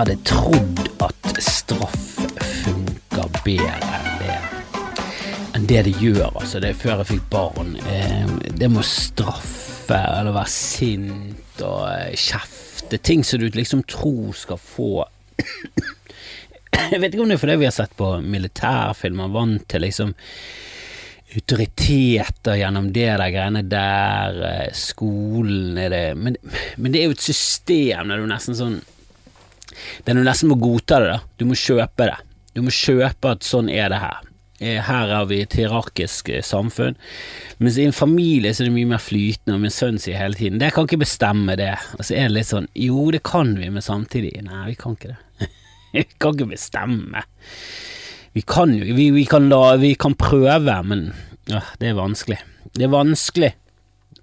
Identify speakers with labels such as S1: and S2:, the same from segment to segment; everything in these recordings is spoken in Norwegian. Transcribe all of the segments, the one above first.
S1: hadde trodd at straff funker bedre enn det enn det det gjør, altså. Det er før jeg fikk barn. Eh, det med å straffe eller være sint og eh, kjefte, ting som du liksom tror skal få Jeg vet ikke om det er fordi vi har sett på militærfilmer, vant til liksom autoriteter gjennom det der greiene der, eh, skolen er det men, men, det er jo et system der du nesten sånn Der du nesten må godta det, da. Du må kjøpe det. Du må kjøpe at sånn er det her. Eh, her er vi et hierarkisk eh, samfunn. Mens i en familie så er det mye mer flytende, og min sønn sier hele tiden 'det kan ikke bestemme det'. Og så er det litt sånn 'jo, det kan vi', men samtidig 'nei, vi kan ikke det'. vi kan ikke bestemme. Vi kan jo vi, vi, kan, la, vi kan prøve, men ja, det er vanskelig. Det er vanskelig.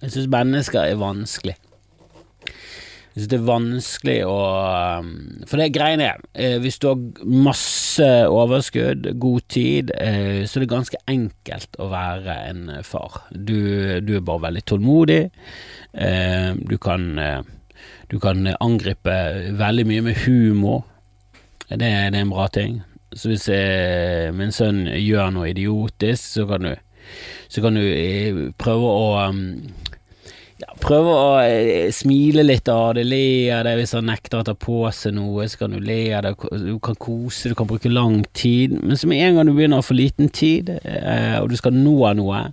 S1: Jeg syns mennesker er vanskelig. Jeg syns det er vanskelig å um, For det greiene er, eh, hvis du har masse overskudd, god tid, eh, så er det ganske enkelt å være en far. Du, du er bare veldig tålmodig. Eh, du kan, du kan angripe veldig mye med humor. Det, det er en bra ting. Så hvis min sønn gjør noe idiotisk, så kan du, så kan du prøve å um, ja, prøve å eh, smile litt av det, le av det hvis han nekter å ta på seg noe, så kan du le av det, du kan kose, du kan bruke lang tid, men så med en gang du begynner å få liten tid, eh, og du skal nå noe,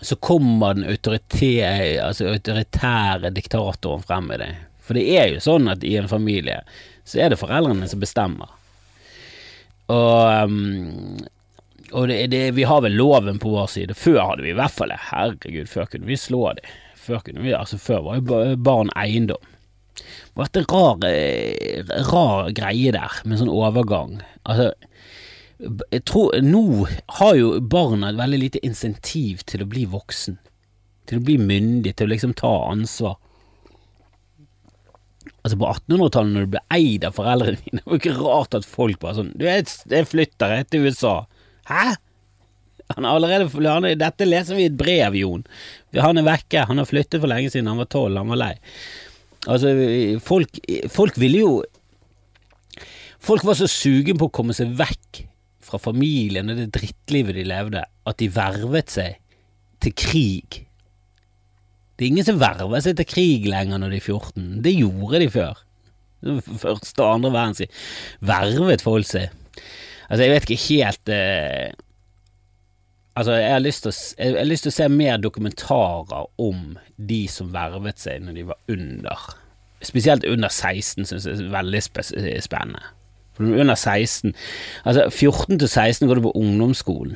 S1: så kommer den altså autoritære diktatoren frem med deg. For det er jo sånn at i en familie så er det foreldrene som bestemmer. Og um, og det, det, vi har vel loven på vår side. Før hadde vi i hvert fall det. Herregud, før kunne vi slå dem. Før, kunne vi, altså, før var jo barn eiendom. Det har vært en rar, eh, rar greie der, med sånn overgang. Altså, jeg tror Nå har jo barna et veldig lite insentiv til å bli voksen. Til å bli myndig, til å liksom ta ansvar. Altså På 1800-tallet, når du ble eid av foreldrene dine, det var ikke rart at folk bare sånn Du, jeg flytter til USA. Hæ? Han er allerede han, Dette leser vi i et brev, Jon. Han er vekke. Han har flyttet for lenge siden. Han var tolv. Han var lei. Altså, folk, folk ville jo Folk var så sugen på å komme seg vekk fra familien og det drittlivet de levde, at de vervet seg til krig. Det er ingen som verver seg til krig lenger når de er 14. Det gjorde de før. Første og andre verdenskrig vervet folk seg. Altså, jeg vet ikke helt eh, Altså, jeg har, å, jeg har lyst til å se mer dokumentarer om de som vervet seg når de var under Spesielt under 16 syns jeg er veldig spennende. For er under 16 Altså, 14 til 16 går du på ungdomsskolen.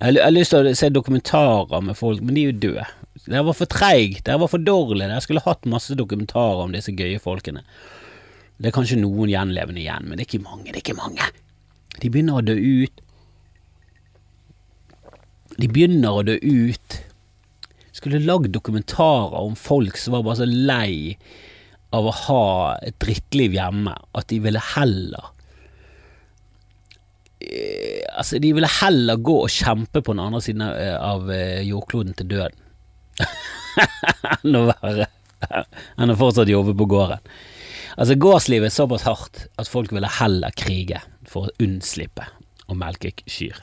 S1: Jeg har lyst til å se dokumentarer med folk, men de er jo døde. Dere var for treig, dere var for dårlige, dere skulle hatt masse dokumentarer om disse gøye folkene. Det er kanskje noen gjenlevende igjen, men det er ikke mange, det er ikke mange. De begynner å dø ut. De begynner å dø ut. Skulle lagd dokumentarer om folk som var bare så lei av å ha et drittliv hjemme, at de ville heller eh, Altså, de ville heller gå og kjempe på den andre siden av eh, jordkloden til døden enn å være enn å fortsatt jobbe på gården. Altså, gårdslivet er såpass hardt at folk ville heller krige for å unnslippe å melke kyr.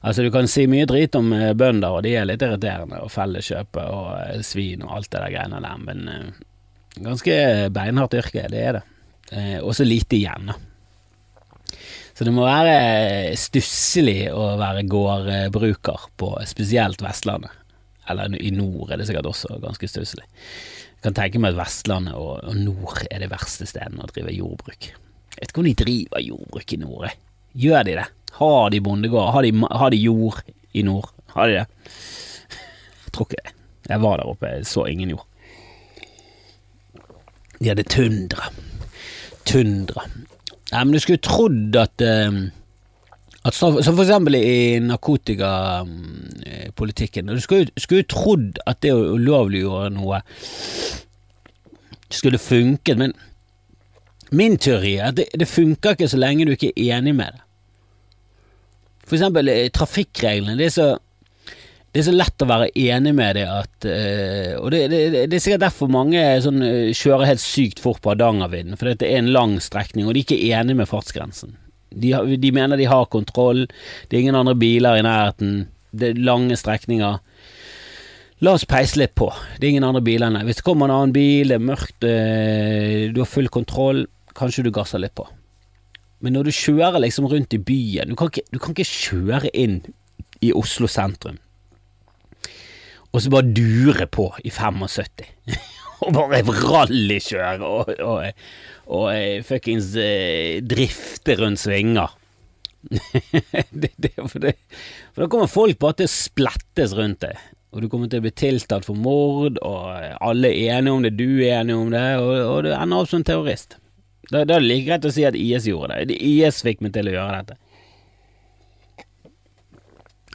S1: Altså, du kan si mye drit om eh, bønder, og de er litt irriterende, og felleskjøpet og eh, svin og alt det der greiene der, men eh, ganske beinhardt yrke, det er det. Og så lite igjen, da. Så det må være stusslig å være gårdbruker på spesielt Vestlandet. Eller i nord er det sikkert også ganske stusslig. Jeg kan tenke meg at Vestlandet og, nord er det verste stedene å drive jordbruk. Jeg vet ikke om de driver jordbruk i nord. Gjør de det? Har de bondegård? Har, har, de jord i nord? Har de det? Jeg tror ikke det. Jeg var der oppe, jeg så ingen jord. De hadde tundra. Tundra. Nei, men du skulle trodd at, uh, at Som for eksempel i narkotikapolitikken. Du skulle, skulle trodd at det å ulovliggjøre noe skulle funket, men Min teori er at det, det funker ikke så lenge du ikke er enig med det. For eksempel eh, trafikkreglene. Det er så det er så lett å være enig med det at eh, Og det, det, det er sikkert derfor mange sånn, eh, kjører helt sykt fort på Hardangervidda, for det er en lang strekning, og de er ikke enige med fartsgrensen. De, de mener de har kontroll, det er ingen andre biler i nærheten, det er lange strekninger. La oss peise litt på, det er ingen andre biler enn. Hvis det kommer en annen bil, det er mørkt, du har full kontroll, kanskje du gasser litt på. Men når du kjører liksom rundt i byen, du kan ikke, du kan ikke kjøre inn i Oslo sentrum og så bare dure på i 75. og bare rallykjøre og, og, og og fuckings eh, drifte rundt svinger. det, det, for, det, for da kommer folk bare til å splettes rundt deg. Og du kommer til å bli tiltalt for mord, og alle er enige om det, du er enig om det, og, og du ender opp som terrorist. Da, da er det like greit å si at IS gjorde det. IS fikk meg til å gjøre dette.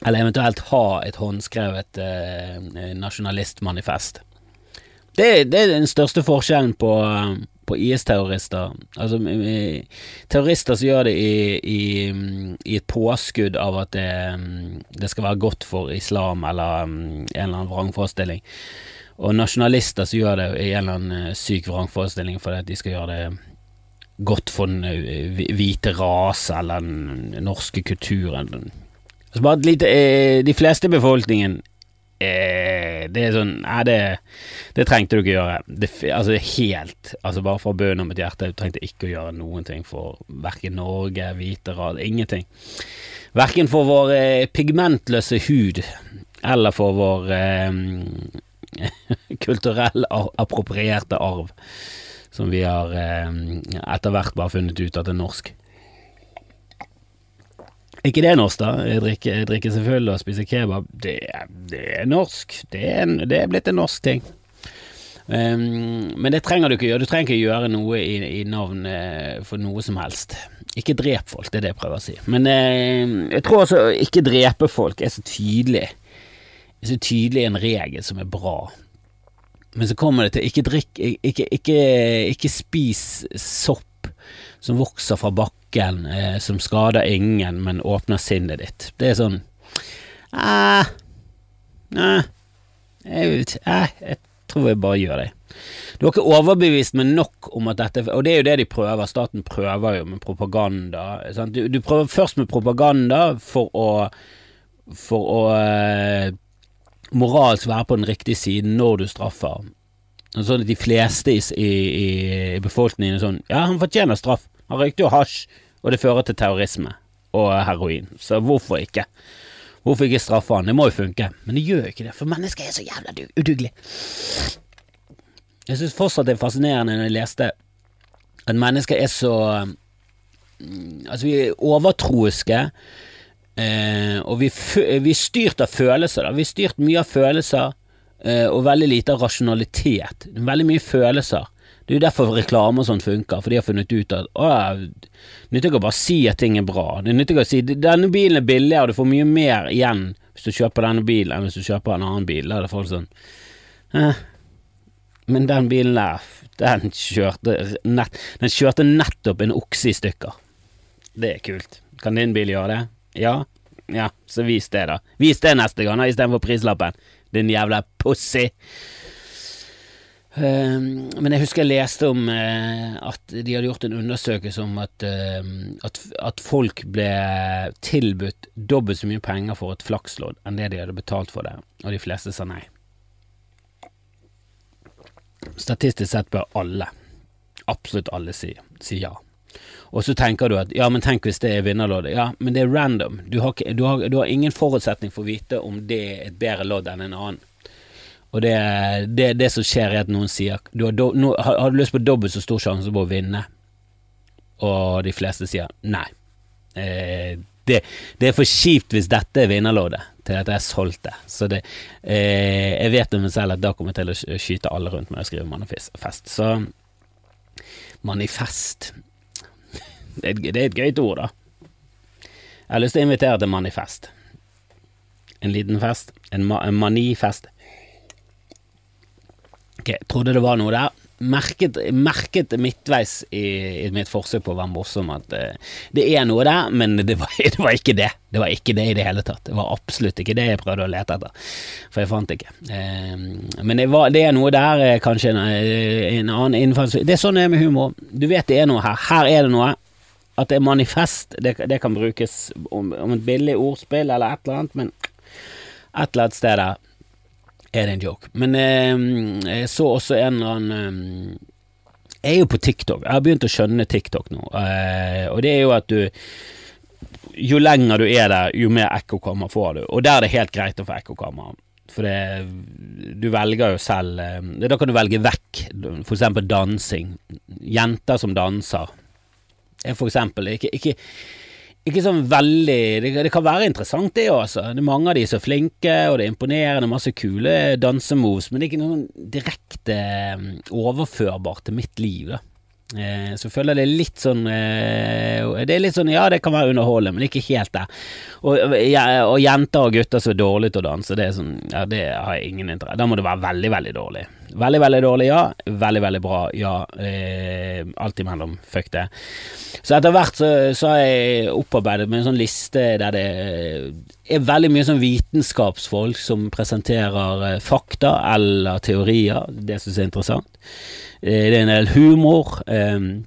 S1: Eller eventuelt ha et håndskrevet eh, nasjonalistmanifest. Det, det er den største forskjellen på, på IS-terrorister. Altså eh, terrorister som gjør det i, i, i et påskudd av at det, det skal være godt for islam eller mm, en eller annen vrangforestilling. Og nasjonalister som gjør det i en eller annen eh, syk vrangforestilling fordi at de skal gjøre det godt for den eh, hvite rase eller den norske kulturen. Så bare et lite, eh, de fleste i befolkningen eh, Det er sånn Nei, det, det trengte du ikke gjøre. Det, altså helt Altså Bare fra bønnen om et hjerte, du trengte ikke å gjøre noen ting for verken Norge, hvite rad, ingenting. Verken for vår pigmentløse hud eller for vår eh, kulturell approprierte arv, som vi har eh, etter hvert bare funnet ut at er norsk. Ikke det norsk, da? Jeg drikker, jeg drikker seg full og spiser kebab. Det, er- det er norsk. Det er, det er blitt en norsk ting. Um, men det trenger du ikke gjøre. Du trenger ikke gjøre noe i, i navn eh, for noe som helst. Ikke drep folk, det er det jeg prøver å si. Men eh, jeg tror også ikke drepe folk er så tydelig Det er så tydelig en regel som er bra. Men så kommer det til ikke drikk Ikke, ikke, ikke spis sopp som vokser fra bakken, eh, som skader ingen, men åpner sinnet ditt. Det er sånn eh, eh, jeg, eh, jeg tror jeg bare gjør det. Du har ikke overbevist meg nok om at dette Og det er jo det de prøver. Staten prøver jo med propaganda. Du, du prøver først med propaganda for å For å eh, moralsk være på den riktige siden når du straffer. Sånn at de fleste i, i, i befolkningen er sånn Ja, han fortjener straff. Han røykte jo hasj, og det fører til terrorisme og heroin. Så hvorfor ikke? Hvorfor ikke straffe han? Det må jo funke. Men det gjør jo ikke det, for mennesker er så jævla udugelig. Jeg syns fortsatt det er fascinerende når jeg leste at mennesker er så mm, Altså, vi er overtroiske. Eh, og vi, vi er styrt av følelser. Da. Vi er styrt mye av følelser eh, og veldig lite av rasjonalitet. Veldig mye følelser. Det er jo derfor reklame og sånt funker, for de har funnet ut at å, det nytter ikke å bare si at ting er bra. Det nytter ikke å si denne bilen er billigere, du får mye mer igjen hvis du kjøper denne bilen enn hvis du kjøper en annen bil. Da er det folk sånn eh, Men den bilen der, den kjørte, nett, den kjørte nettopp en okse i stykker. Det er kult. Kan din bil gjøre det? Ja? Ja, så vis det, da. Vis det neste gang, da, istedenfor prislappen. Din jævla pussy. Eh, men jeg husker jeg leste om uh, at de hadde gjort en undersøkelse om at, uh, at, at folk ble tilbudt dobbelt så mye penger for et flakslodd enn det de hadde betalt for det, og de fleste sa nei. Statistisk sett bør alle, absolutt alle, si, si ja. Og så tenker du at ja, men tenk hvis det er vinnerloddet. Ja, men det er random. Du har, du har, du har ingen forutsetning for å vite om det er et bedre lodd enn en annen. Og det, det, det som skjer, er at noen sier du har, do, no, har, har du lyst på dobbelt så stor sjanse på å vinne? Og de fleste sier nei. Eh, det, det er for kjipt hvis dette er vinnerloddet til at jeg har solgt det. Så det, eh, jeg vet om meg selv at da kommer jeg til å skyte alle rundt meg og skrive manifest. Så manifest det er, et, det er et gøyt ord, da. Jeg har lyst til å invitere til manifest. En liten fest. En, ma en manifest. Ok, trodde det var noe der. merket, merket midtveis i, i mitt forsøk på å være morsom at uh, det er noe der, men det var, det var ikke det. Det var ikke det i det hele tatt. Det var absolutt ikke det jeg prøvde å lete etter, for jeg fant ikke. Uh, men det, var, det er noe der, eh, kanskje en, eh, en annen innfallsvinkel Det er sånn det er med humor. Du vet det er noe her. Her er det noe. At det er manifest, det, det kan brukes om, om et billig ordspill eller et eller annet, men et eller annet sted der er det en joke. Men eh, jeg så også en eller annen eh, Jeg er jo på TikTok. Jeg har begynt å skjønne TikTok nå, eh, og det er jo at du Jo lenger du er der, jo mer ekkokammer får du, og der er det helt greit å få ekkokammer. For det, du velger jo selv eh, Da kan du velge vekk eksempel dansing. Jenter som danser. Er for eksempel ikke, ikke ikke sånn veldig det, det, kan være interessant, det òg, altså. Det er mange av de som er flinke, og det er imponerende, masse kule dansemoves, men det er ikke noe direkte mm, overførbart til mitt liv, da. Eh, så føler jeg det er litt sånn eh, Det er litt sånn, ja, det kan være underholdende, men ikke helt der. Og, ja, og jenter og gutter som er dårlige til å danse, det sånn Ja, det har jeg ingen interesse Da må det være veldig, veldig dårlig. Veldig, veldig dårlig, ja. Veldig, veldig bra, ja. Eh, alt imellom. Fuck det. Så etter hvert så, så har jeg opparbeidet med en sånn liste der det er veldig mye sånn vitenskapsfolk som presenterer eh, fakta eller teorier. Det syns jeg er interessant. Eh, det er en del humor. Um,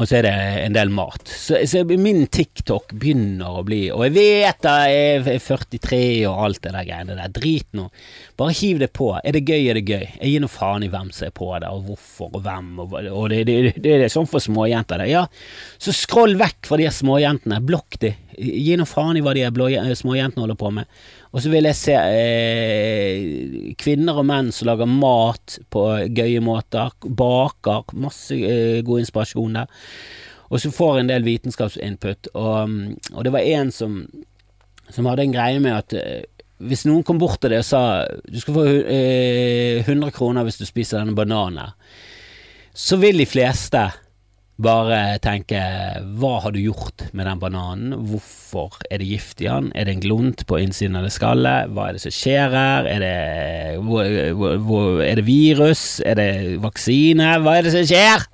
S1: og så er det en del mat. Så, så, min TikTok begynner å bli Og jeg vet jeg er 43 og alt det der greiene der. Drit nå. Bare hiv det på. Er det gøy, er det gøy. Jeg gir noe faen i hvem som er på det, og hvorfor, og hvem. Og, og det, det, det, det, er sånn for småjenter. Ja, så skroll vekk fra de småjentene. Blokk de. Gi noe faen i hva de småjentene holder på med. Og så vil jeg se eh, kvinner og menn som lager mat på gøye måter, baker, masse eh, god inspirasjon der. Og så får en del vitenskapsinput. Og, og det var en som, som hadde en greie med at eh, hvis noen kom bort til det og sa du skal få eh, 100 kroner hvis du spiser denne bananen, så vil de fleste bare tenke hva har du gjort med den bananen, hvorfor er det gift i den, er det en glunt på innsiden av det skallet, hva er det som skjer her, er det, er det virus, er det vaksine, hva er det som skjer?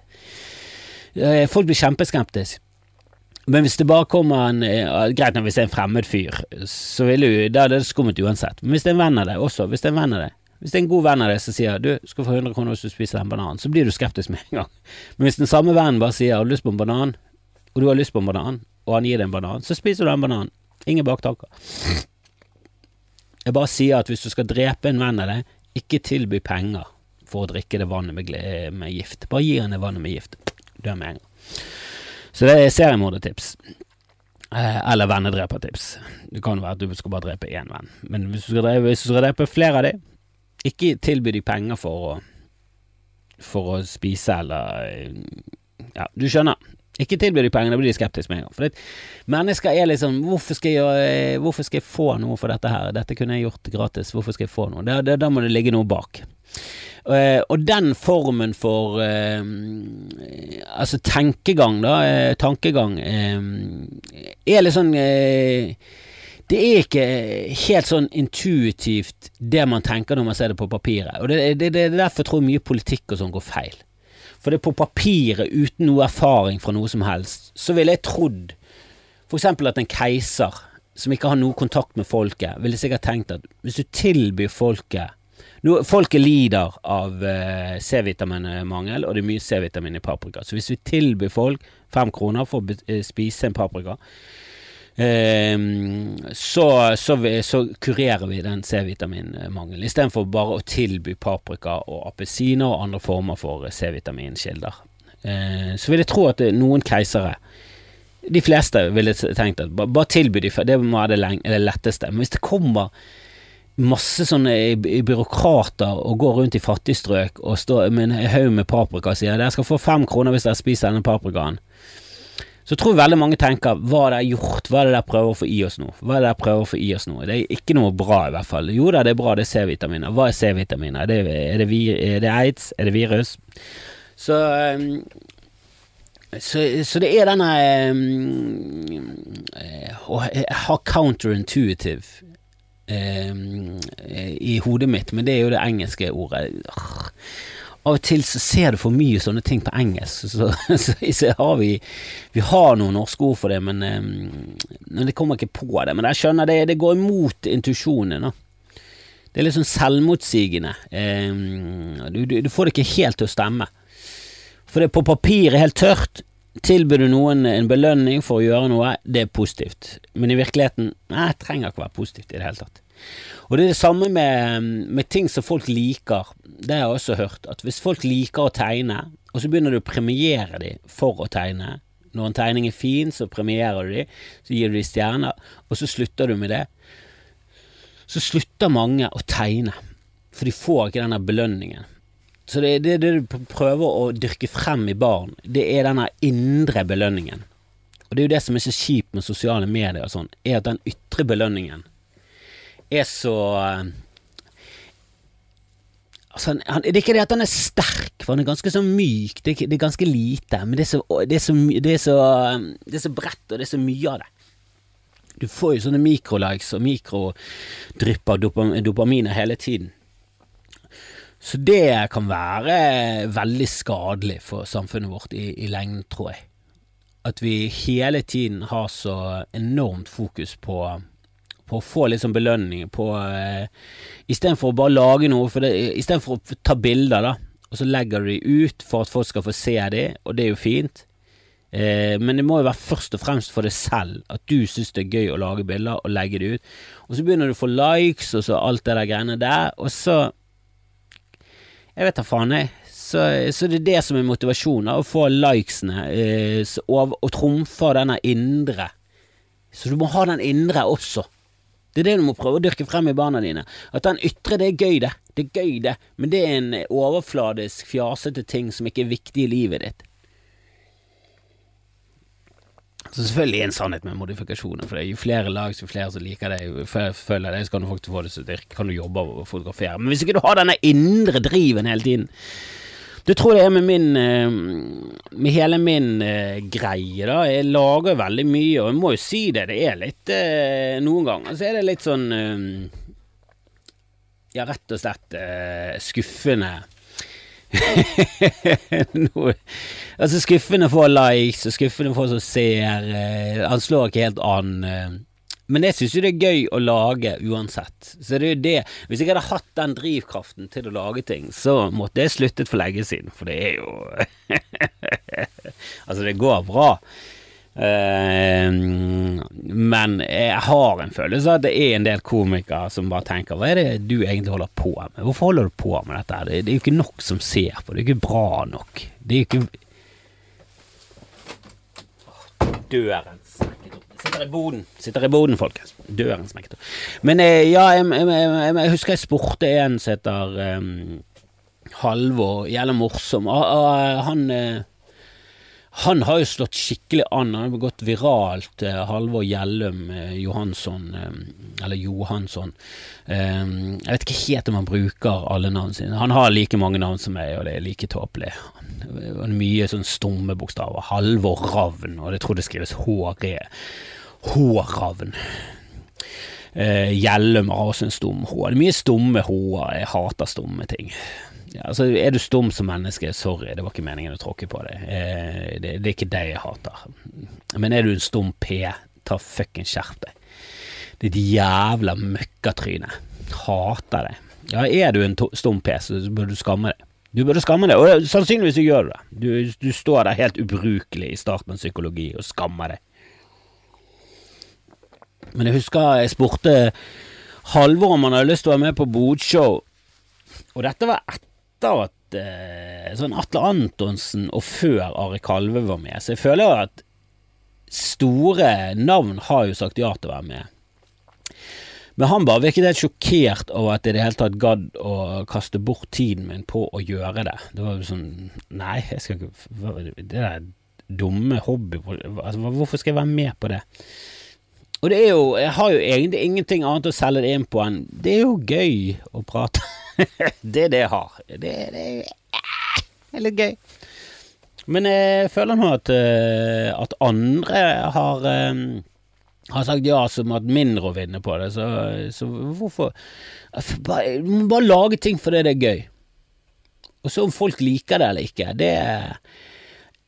S1: Eh, folk blir kjempeskeptiske. Men hvis det bare kommer en Greit hvis det er en fremmed fyr, så vil jo, da er det skummet uansett. Men hvis det er en venn av deg også, hvis det er en venn av deg hvis det er en god venn av deg som sier du skal få 100 kroner hvis du spiser en banan, så blir du skeptisk med en gang. Men hvis den samme vennen bare sier har du lyst på en banan, og du har lyst på en banan, og han gir deg en banan, så spiser du en banan. Ingen baktanker. Jeg bare sier at hvis du skal drepe en venn av deg, ikke tilby penger for å drikke det vannet med, med gift. Bare gi han det vannet med gift. Dø med en gang. Så det er seriemordertips. Eh, eller vennedrepertips. Det kan være at du skal bare drepe én venn. Men hvis du skal drepe, du skal drepe flere av dem, ikke tilby de penger for å For å spise eller Ja, du skjønner. Ikke tilby de penger, da blir de skeptiske med en gang. For det, mennesker er liksom hvorfor skal, jeg, hvorfor skal jeg få noe for dette her? Dette kunne jeg gjort gratis, hvorfor skal jeg få noe? Da må det ligge noe bak. Uh, og den formen for uh, altså tenkegang, da, uh, tankegang, er litt sånn det er ikke helt sånn intuitivt det man tenker når man ser det på papiret. Og det, er derfor jeg tror mye politikk og sånn går feil. For det er på papiret, uten noe erfaring fra noe som helst, så ville jeg trodd eksempel at en keiser som ikke har noe kontakt med folket, ville sikkert tenkt at hvis du tilbyr folket no, Folket lider av eh, C-vitaminmangel, og det er mye C-vitamin i paprika. Så hvis vi tilbyr folk fem kroner for å eh, spise en paprika, så, så, så, kurerer vi den C-vitaminmangelen, istedenfor bare å tilby paprika og appelsiner og andre former for C-vitaminkilder. Ehm, så vil jeg tro at noen keisere de fleste ville tenkt at bare tilby de, det må være det, letteste. Men hvis det kommer masse sånne byråkrater og går rundt i fattigstrøk og står med en haug med paprika og sier dere skal få fem kroner hvis dere spiser denne paprikaen, så tror jeg veldig mange tenker hva er det gjort, hva er det der prøver å få i oss nå? Hva er det der prøver å få i oss nå? Det er ikke noe bra, i hvert fall. Jo da, det er bra, det er C-vitaminer. Hva er C-vitaminer? Er, er, er det aids? Er det virus? Så, um, så, så, det er denne um, Å ha counterintuitive um, i hodet mitt, men det er jo det engelske ordet. Av og til så ser du for mye sånne ting på engelsk, så, så, så har vi Vi har noen norske ord for det, men, men det kommer ikke på det. Men jeg skjønner det, det går imot intuisjonen. Det er litt sånn selvmotsigende. Du, du, du, får det ikke helt til å stemme. For det på papiret helt tørt. Tilbyr du noen en belønning for å gjøre noe, det er positivt. Men i virkeligheten, nei, trenger ikke være positivt i det hele tatt. Og det er det samme med, med ting som folk liker. Det har jeg også hørt, at hvis folk liker å tegne, og så begynner du å premiere dem for å tegne Når en tegning er fin, så premierer du dem, så gir du dem stjerner, og så slutter du med det. Så slutter mange å tegne, for de får ikke denne belønningen. Så det det, det, du prøver å dyrke frem i barn, det er denne indre belønningen. Og det er jo det som er så kjipt med sosiale medier og sånn, er at den ytre belønningen er så Altså, han, det er ikke det at han er sterk, for han er ganske så myk. Det er, det er ganske lite, men det er, så, det, er så, det, er så, det er så bredt, og det er så mye av det. Du får jo sånne mikrolikes og mikrodrypp av dopaminer hele tiden. Så det kan være veldig skadelig for samfunnet vårt i, i lengden, tror jeg. At vi hele tiden har så enormt fokus på på å få litt sånn belønning på uh, Istedenfor å bare lage noe, for det, istedenfor å ta bilder, da, og så legger du de ut for at folk skal få se de, og det er jo fint. Uh, men det må jo være først og fremst for deg selv, at du syns det er gøy å lage bilder og legge det ut. Og så begynner du å få likes og så alt det der greiene der, og så Jeg vet da faen, jeg. Så, så, det er det som er motivasjonen, å få likesene, eh, og, og trumfe denne indre. Så du må ha den indre også. Det er det du må prøve å dyrke frem i barna dine. At den ytre, det er gøy, det. Det er gøy, det. Men det er en overfladisk, fjasete ting som ikke er viktig i livet ditt. Så selvfølgelig er det en sannhet med modifikasjoner, for det er jo flere lag, jo flere som liker det, jo følger det, så kan du faktisk få det til å dyrke, kan du jobbe og fotografere. Men hvis ikke du har denne indre driven hele tiden, det tror det er med min eh, Med hele min uh, greie, da. Jeg lager veldig mye, og jeg må jo si det. Det er litt uh, Noen ganger så er det litt sånn Ja, rett og slett skuffende. Noe, altså skuffende få likes, og skuffende få som ser. han slår ikke helt an. Men jeg syns jo det er gøy å lage uansett. Så det er jo det. Hvis jeg hadde hatt den drivkraften til å lage ting, så måtte jeg sluttet for lenge siden, for det er jo Altså, det går bra. Uh, men jeg har en følelse av at det er en del komikere som bare tenker Hva er det du egentlig holder på med? Hvorfor holder du på med dette? Det, det er jo ikke nok som ser på, det er jo ikke bra nok. Det er jo ikke Døren Sitter i boden, sitter i boden, folkens. Døren smekket opp. Men eh, ja, jeg, jeg, jeg, jeg, husker jeg spurte en som heter um, Halvor, jævla morsom. Ah, ah, han eh, han har jo slått skikkelig an. Han har gått viralt. Eh, Halvor Gjellum eh, Johansson, eller Johansson. Eh, jeg vet ikke helt om han bruker alle navnene sine. Han har like mange navn som meg, og det er like tåpelig. Mye sånn stumme bokstaver. Halvor Ravn, og det tror det skrives H-R-E. H-Ravn. Hjelm Gjellum har også en stum H. Det er mye stumme H-er. Jeg hater stumme ting. Ja, altså, er du stum som menneske, sorry, det var ikke meningen å tråkke på deg. Eh, det, det, er ikke deg jeg hater. Men er du en stum P, ta fucking skjerp deg. Ditt jævla møkkatryne. Hater deg. Ja, er du en stum P, så bør du skamme deg. Du burde skamme deg, og sannsynligvis gjør du det. Du, du står der helt ubrukelig i starten av psykologi og skammer deg. Men jeg husker jeg spurte Halvor om han hadde lyst til å være med på bodshow, og dette var etter at eh, sånn Atle Antonsen og før Ari Kalve var med, så jeg føler jo at store navn har jo sagt ja til å være med. Men han bare virket helt sjokkert over at jeg i det hele tatt gadd å kaste bort tiden min på å gjøre det. Det var jo sånn Nei, jeg skal ikke Det der dumme hobby altså, Hvorfor skal jeg være med på det? Og det er jo Jeg har jo egentlig ingenting annet å selge det inn på enn Det er jo gøy å prate. det er det jeg har. Det, det, er litt gøy. Men jeg føler nå at, eh, at andre har um, har sagt ja som at mindre å vinne på det, så, så hvorfor bare, bare lage ting fordi det er gøy. Og så om folk liker det eller ikke, det,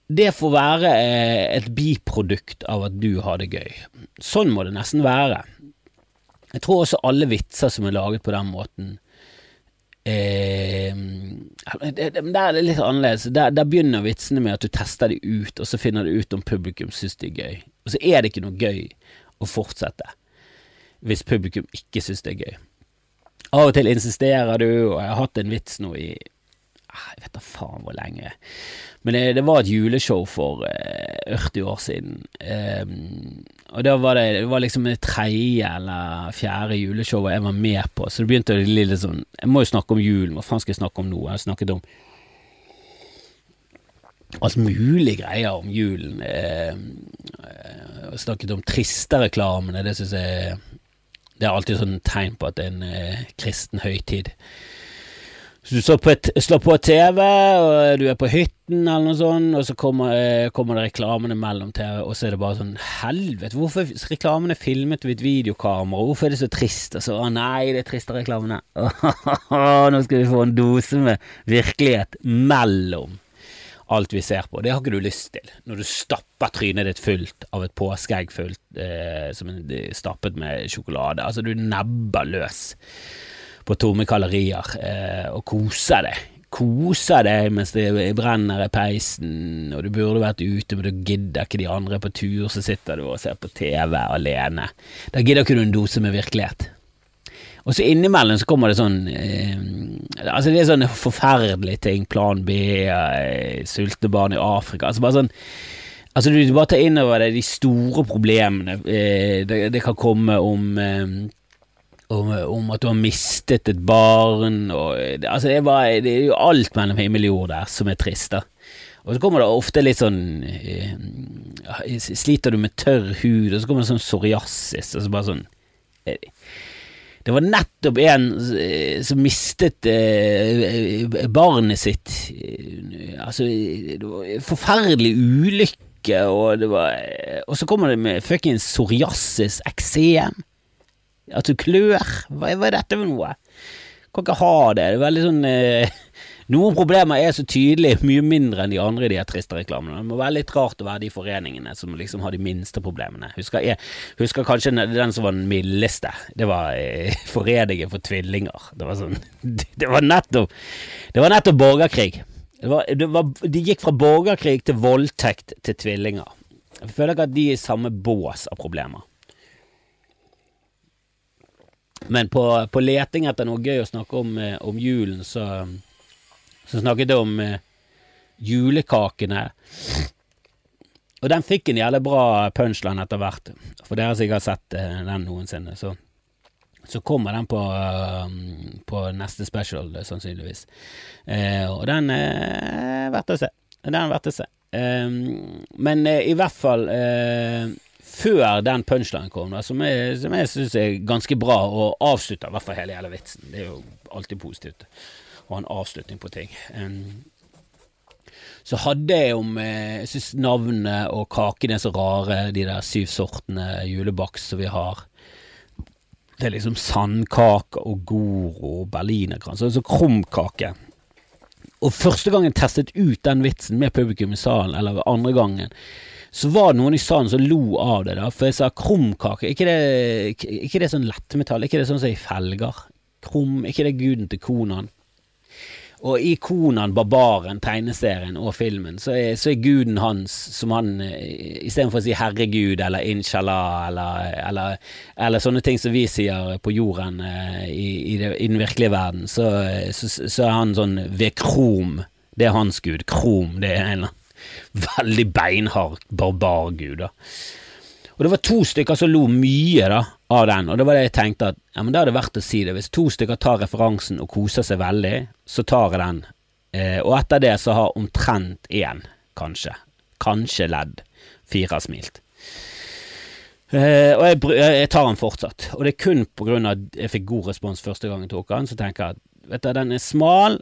S1: det får være eh, et biprodukt av at du har det gøy. Sånn må det nesten være. Jeg tror også alle vitser som er laget på den måten eh, Der er det litt annerledes. Der, der, begynner vitsene med at du tester de ut, og så finner du ut om publikum syns det er gøy. Og så er det ikke noe gøy å fortsette hvis publikum ikke syns det er gøy. Av og til insisterer du, og jeg har hatt en vits nå i jeg vet da faen hvor lenge. Men det, det var et juleshow for eh, 40 år siden. Um, og da var det, det var liksom det tredje eller fjerde juleshowet jeg var med på, så det begynte å bli litt sånn Jeg må jo snakke om julen, hva faen skal jeg snakke om nå? Jeg har snakket om alt mulig greier om julen. Eh, jeg snakket om triste-reklamene, det syns jeg det er alltid sånn tegn på at det er en eh, kristen høytid. Så du slår på, et, slår på TV, og du er på hytten eller noe sånt, og så kommer, eh, kommer det reklamene mellom TV, og så er det bare sånn Helvete, hvorfor er reklamene filmet ved et videokamera? Hvorfor er det så trist? Og så Å nei, det er triste reklamene. Nå skal vi få en dose med virkelighet mellom alt vi ser på. Det har ikke du lyst til når du stapper trynet ditt fullt av et påskeegg fullt eh, som er stappet med sjokolade. Altså, du nebber løs på tomme kalorier eh, og koser deg. Koser deg mens det brenner i peisen, og du burde vært ute, men du gidder ikke de andre på tur, så sitter du og ser på TV alene. Da gidder ikke du en dose med virkelighet. Og så innimellom så kommer det sånn eh, Altså det er sånne forferdelige ting. Plan B, eh, sultne barn i Afrika. Altså bare sånn Altså Du bare tar inn over deg de store problemene eh, det, det, kan komme om, eh, om, om at du har mistet et barn og, Altså det bare, det er jo alt mellom himmel og jord der som er trist. da og så kommer det ofte litt sånn eh, Sliter du med tørr hud, og så kommer det sånn psoriasis, og så bare sånn eh, det var nettopp en eh, som mistet eh, barnet sitt. Eh, altså, det var en forferdelig ulykke, og det var Og så kommer det med fuckings psoriasis, eksem. At du klør. Hva, hva, er dette for noe? Kan ikke ha det. Det er sånn eh, noen problemer er så tydelig mye mindre enn de andre i de her triste reklamene. Det må være litt rart å være de foreningene som liksom har de minste problemene. Husker, jeg, husker kanskje den som var den mildeste. Det var eh, Foreningen for tvillinger. Det var sånn Det var nettopp Det var nettopp borgerkrig. Det var, det var, de gikk fra borgerkrig til voldtekt til tvillinger. Jeg føler ikke at de er i samme bås av problemer. Men på, på leting etter noe gøy å snakke om, eh, om julen, så så, snakket om uh, julekakene. Og den fikk en jævlig bra punchline etter hvert. For dere som ikke har sett uh, den noensinne, så, så kommer den på, på neste special, sannsynligvis. og den er verdt å se. Den er verdt å se. men i hvert fall før den punchlinen kom, da, som jeg, som jeg syns er ganske bra, og avslutter i hvert fall hele, hele vitsen. Det er jo alltid positivt å ha en avslutning på ting. Um, så hadde jeg om eh, Jeg syns navnet og kakene er så rare, de der syv sortene julebakst som vi har. Det er liksom sandkake og Goro og berlinerkrans, altså krumkake. Og første gang jeg testet ut den vitsen med publikum i salen, eller andre gangen, så var det noen i salen som lo av det, da, for jeg sa krumkake, ikke det, ikke det sånn lettmetall, ikke det sånn som i felger? Krum, ikke det guden til Konan? Og i Konan, Barbaren, tegneserien og filmen, så er, så er guden hans som han eh, Istedenfor å si herregud eller inshallah eller, eller, eller, sånne ting som vi sier på jorden eh, i, i, det, i den virkelige verden, så, så, så, er han sånn ved krom. Det er hans gud. Krom, det er en veldig beinhard barbargud. da. Og det var to stykker som lo mye da, av den, og det var det jeg tenkte at ja, men det hadde vært å si det. Hvis to stykker tar referansen og koser seg veldig, så tar jeg den. Eh, og etter det så har omtrent én, kanskje, kanskje ledd, fire smilt. Eh, og jeg, jeg, tar den fortsatt. Og det er kun på grunn av at jeg fikk god respons første gang jeg tok den, så tenker jeg at vet du, den er smal,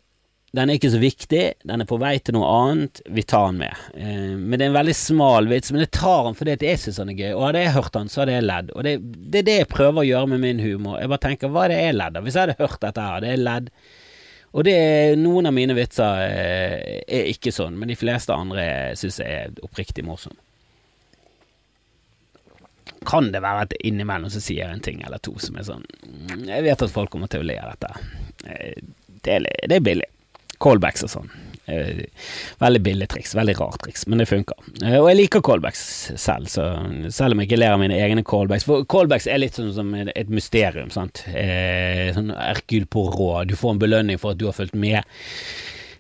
S1: den er ikke så viktig, den er på vei til noe annet, vi tar den med. Eh, men det er en veldig smal vits, men jeg tar den fordi jeg syns den er gøy. Og hadde jeg hørt den, så hadde jeg ledd. Og det, det, er det jeg prøver å gjøre med min humor. Jeg bare tenker, hva er det jeg ledd av? Hvis jeg hadde hørt dette her, det er ledd. Og det, noen av mine vitser eh, er ikke sånn, men de fleste andre syns jeg er oppriktig morsom. Kan det være at innimellom så sier jeg en ting eller to som er sånn mm, Jeg vet at folk kommer til å le av dette. Eh, det det er billig. Callbacks og sånn. Eh, veldig billig triks, veldig rart triks, men det funker. Eh, og jeg liker callbacks selv, så selv om jeg ikke ler av mine egne callbacks. For callbacks er litt sånn som et mysterium, sant. Eh, sånn på rå Du får en belønning for at du har fulgt med.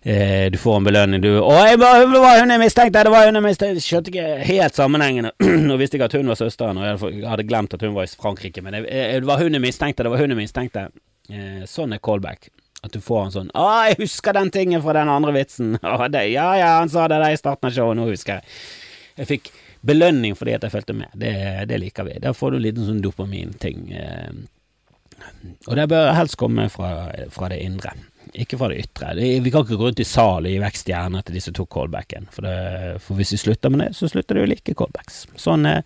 S1: du får en belønning, du 'Å, det var hun jeg mistenkte! Det var hun jeg mistenkte!' Skjønte ikke helt sammenhengende. Og visste ikke at hun var søsteren, og jeg hadde glemt at hun var i Frankrike. Men det var hun jeg mistenkte, det var hun jeg mistenkte. sånn er callback. At du får en sånn 'Å, jeg husker den tingen fra den andre vitsen'. Å, det, 'Ja, ja, han sa det der i starten av showet, nå husker jeg'. Jeg fikk belønning fordi at jeg fulgte med. Det, det, liker vi. Der får du en liten sånn dopaminting. Eh. Og det bør helst komme fra, fra, det indre, ikke fra det ytre. Vi kan ikke gå rundt i salen i vekststjerne til de som tok callbacken, for, det, for, hvis vi slutter med det, så slutter de å like callbacks. Sånn er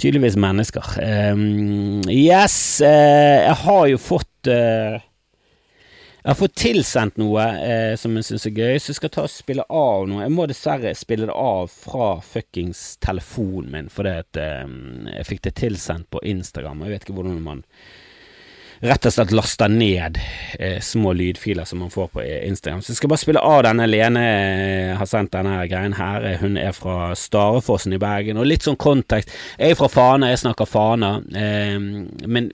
S1: tydeligvis mennesker. Um, yes, uh, jeg har jo fått uh, jeg har fått tilsendt noe eh, som jeg syns er gøy, så jeg skal ta og spille av noe. Jeg må dessverre spille det av fra fuckings telefonen min, fordi at eh, jeg fikk det tilsendt på Instagram. Jeg vet ikke hvordan man rett og slett laster ned eh, små lydfiler som man får på Instagram. Så jeg skal bare spille av denne. Lene eh, har sendt denne greien her. Hun er fra Starefossen i Bergen. Og litt sånn kontekst. Jeg er fra Fana, jeg snakker Fana. Eh, men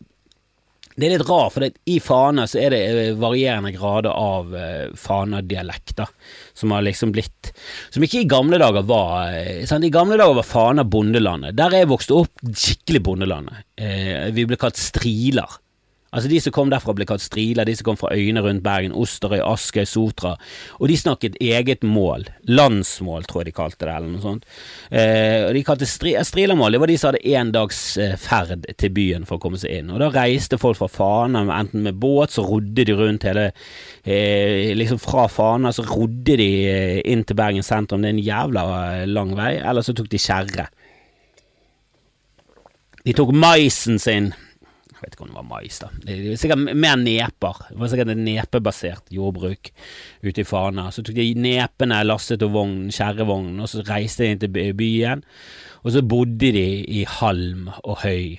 S1: det er litt rart, for i Fana så er det eh, varierende grader av uh, Fana-dialekter, som har liksom blitt Som ikke i gamle dager var uh, sant? I gamle dager var Fana bondelandet. Der jeg vokste opp, skikkelig bondelandet. Uh, vi ble kalt striler. Altså De som kom derfra ble kalt striler, de som kom fra øyene rundt Bergen, Osterøy, Askøy, Sotra. Og de snakket eget mål. Landsmål, tror jeg de kalte det, eller noe sånt. Eh, og de kalte stri Strilermål, det var de som hadde én dags eh, ferd til byen for å komme seg inn. Og da reiste folk fra Fana, enten med båt, så rodde de rundt hele eh, Liksom fra Fana, så rodde de eh, inn til Bergen sentrum. Det er en jævla eh, lang vei. Eller så tok de kjerre. De tok maisen sin vet ikke om det var mais, da. Det var sikkert mer neper. Det var sikkert et nepebasert jordbruk ute i Fana. Så tok de nepene, lasset og vogn, kjerrevogn, og så reiste de inn til byen. Og så bodde de i halm og høy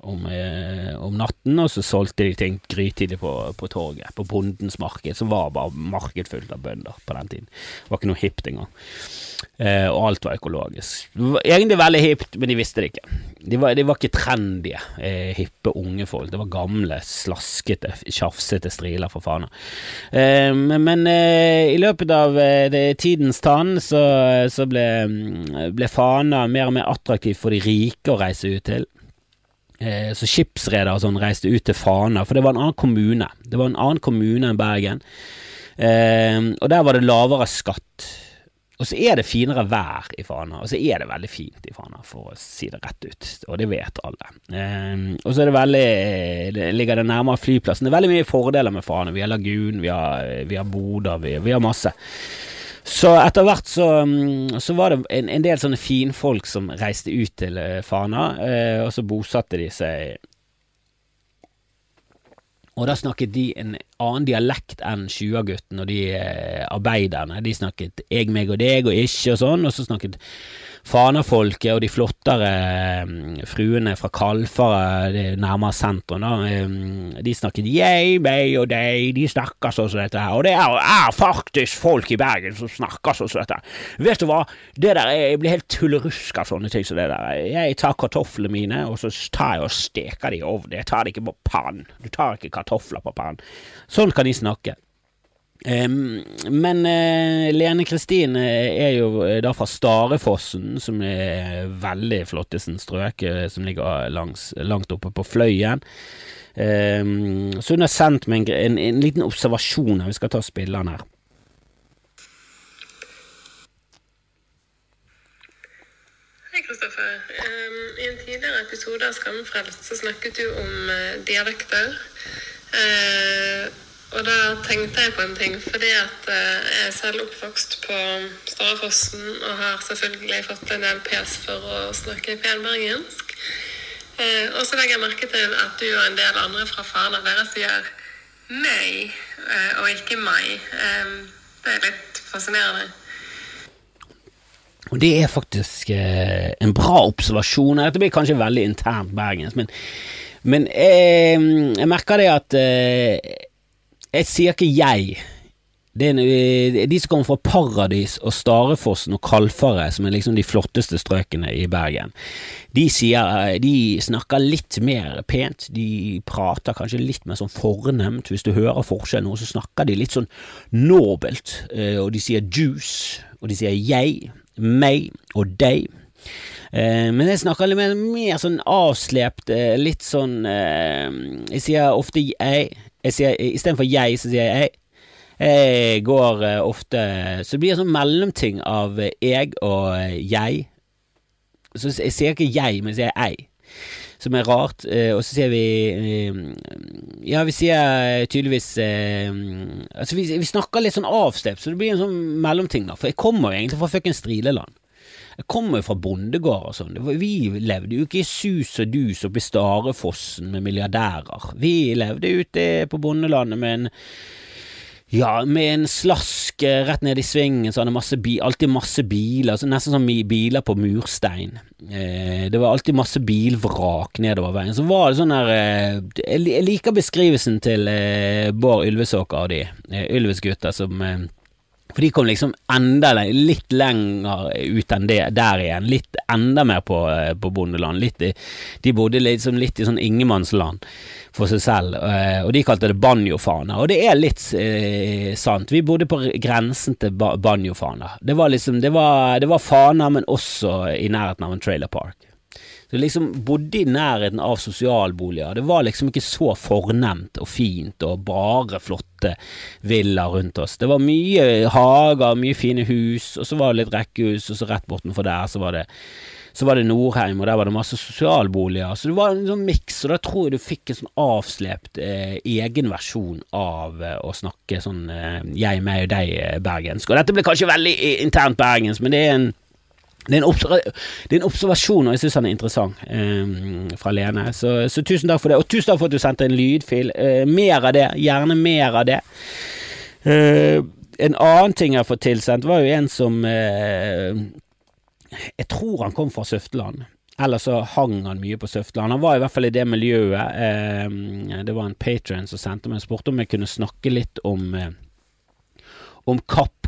S1: om, eh, om, natten, og så solgte de ting grytidlig på, på torget, på Bondens marked, som var bare marked fullt av bønder på den tiden. Det var ikke noe hipt engang. Eh, og alt var økologisk. Det var egentlig veldig hipt, men de visste det ikke. De var, de var ikke trendy, eh, hippe unge folk. Det var gamle, slaskete, tjafsete striler, for faen. Eh, men, men eh, i løpet av eh, tidens tann så, så ble, ble Fana mer og mer attraktiv for de rike å reise ut til eh, så skipsreder og sånn reiste ut til Fana, for det var en annen kommune. Det var en annen kommune enn Bergen, og der var det lavere skatt. Og så er det finere vær i Fana, og så er det veldig fint i Fana, for å si det rett ut, og det vet alle. Um, og så er ligger det nærmere flyplassen. Det er veldig mye fordeler med Fana. Vi har lagun, vi har, vi har boder, vi, vi har masse. Så etter hvert så, mm, så var det en, en, del sånne finfolk som reiste ut til eh, Fana, eh, og så bosatte de seg og da snakket de en annen dialekt enn Tjuagutten og de eh, arbeiderne. De snakket jeg, meg og deg og ikke og sånn, og så snakket Fanafolket og de flottere mm, fruene fra Kalfaret, nærmere sentrum, da, mm, de snakket jeg, meg og deg, de snakker sånn som dette her. Og det er, er, faktisk folk i Bergen som snakker sånn som dette. Vet du hva, det der, jeg blir helt tullerusk av sånne ting som det der. Jeg tar kartoflene mine, og så tar jeg og steker de i ovnen. Jeg tar det ikke på pannen. Du tar ikke kartofler på pannen. Sånn kan de snakke. Men uh, Lene Kristin eh, er jo eh, da fra Starefossen, som er veldig flottesen strøk, som ligger langs, langt oppe på Fløyen. Så hun har sendt meg en, en, en liten observasjon. Vi skal ta spilleren her.
S2: Hei, Kristoffer. I en tidligere episode av Skammefrelst så snakket du om dialekter. Og da tenkte jeg på en ting, fordi at eh, jeg er selv oppvokst på Starefossen og har selvfølgelig fått en del pes for å snakke penbergensk. Eh, og så legger jeg merke til at du og en del andre fra Fana dere sier meg eh, og ikke meg. Det er litt fascinerende.
S1: Og det er faktisk en bra observasjon. Dette blir kanskje veldig internt bergensk, men, men jeg, jeg merker det at Jeg sier ikke jeg. Det er eh, de som kommer fra Paradis og Starefossen og Kalfaret, som er liksom de flotteste strøkene i Bergen, de, sier, eh, de snakker litt mer pent. De prater kanskje litt mer sånn fornemt. Hvis du hører forskjell nå, så snakker de litt sånn nobelt. eh, Og de sier juice, og de sier jeg meg og deg. Men jeg snakker litt mer, mer sånn avslept, litt sånn Jeg sier ofte jeg. Jeg sier, Istedenfor jeg, så sier jeg jeg. Jeg går eh, ofte Så det blir en sånn mellomting av eh, jeg og eh, jeg. Så jeg sier ikke jeg, men jeg sier jeg. Som er rart. Og så sier vi Ja, vi sier tydeligvis Altså, vi, vi snakker litt sånn avstept, så det blir en sånn mellomting, da. For jeg kommer egentlig fra fuckings Strileland. Jeg kommer jo fra bondegård og sånn. Vi levde jo ikke i sus og dus oppe i Starefossen med milliardærer. Vi levde ute på bondelandet med en ja, med en slask rett ned i svingen, så hadde masse bi alltid masse biler, så nesten som biler på murstein. Eh, det var alltid masse bilvrak nedover veien. Så var det sånn der eh, Jeg liker beskrivelsen til eh, Bård Ylvesåker og de, eh, Ylvis-gutta, som eh, for de kom liksom enda litt lenger ut enn det der igjen. Litt enda mer på, eh, på bondeland. I, de bodde liksom litt i sånn ingenmannsland for seg selv, eh, og de kalte det banjofaner. Og det er litt eh, sant. Vi bodde på grensen til ba banjofaner. Det var liksom Det var, det var faner, men også i nærheten av en trailer park. Så liksom bodde i nærheten av sosialboliger. Det var liksom ikke så fornemt og fint og bare flotte villaer rundt oss. Det var mye hager, mye fine hus, og så var det litt rekkehus, og så rett bortenfor der så var det så var det Nordheim, og der var det masse sosialboliger. Så det var en sånn miks, og da tror jeg du fikk en sånn avslept eh, egen versjon av eh, å snakke sånn eh, jeg, meg og deg-bergensk. Og dette blir kanskje veldig eh, internt bergensk, men det er en det er, det er en observasjon, og jeg syns han er interessant, eh, fra Lene. Så, så tusen takk for det. Og tusen takk for at du sendte en lydfil. Eh, mer av det. Gjerne mer av det. Eh, en annen ting jeg har fått tilsendt, var jo en som eh, Jeg tror han kom fra Søfteland. Eller så hang han mye på Søfteland. Han var i hvert fall i det miljøet. Eh, det var en patron som sendte meg og spurte om jeg kunne snakke litt om eh, om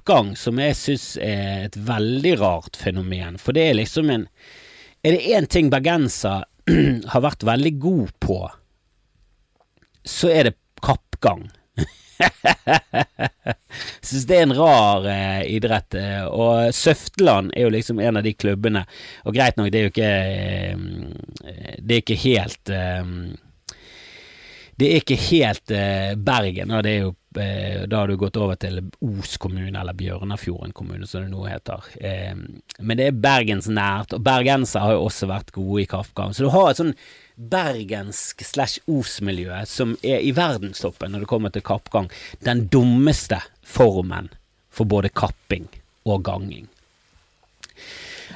S1: kappgang, som jeg syns er et veldig rart fenomen. For det er liksom en Er det én ting bergenser har vært veldig god på, så er det kappgang. Syns det er en rar eh, idrett. eh, og Søfteland er jo liksom en av de klubbene. Og greit nok, det er jo ikke eh, Det er ikke helt eh, det er ikke helt Bergen, og det er jo Da har du gått over til Os kommune, eller Bjørnafjorden kommune, som det nå heter. Eh, men det er bergensnært, og bergensere har jo også vært gode i kaffegang. Så du har et sånn bergensk slash Os-miljø som er i verdenstoppen når det kommer til kappgang. Den dummeste formen for både kapping og ganging.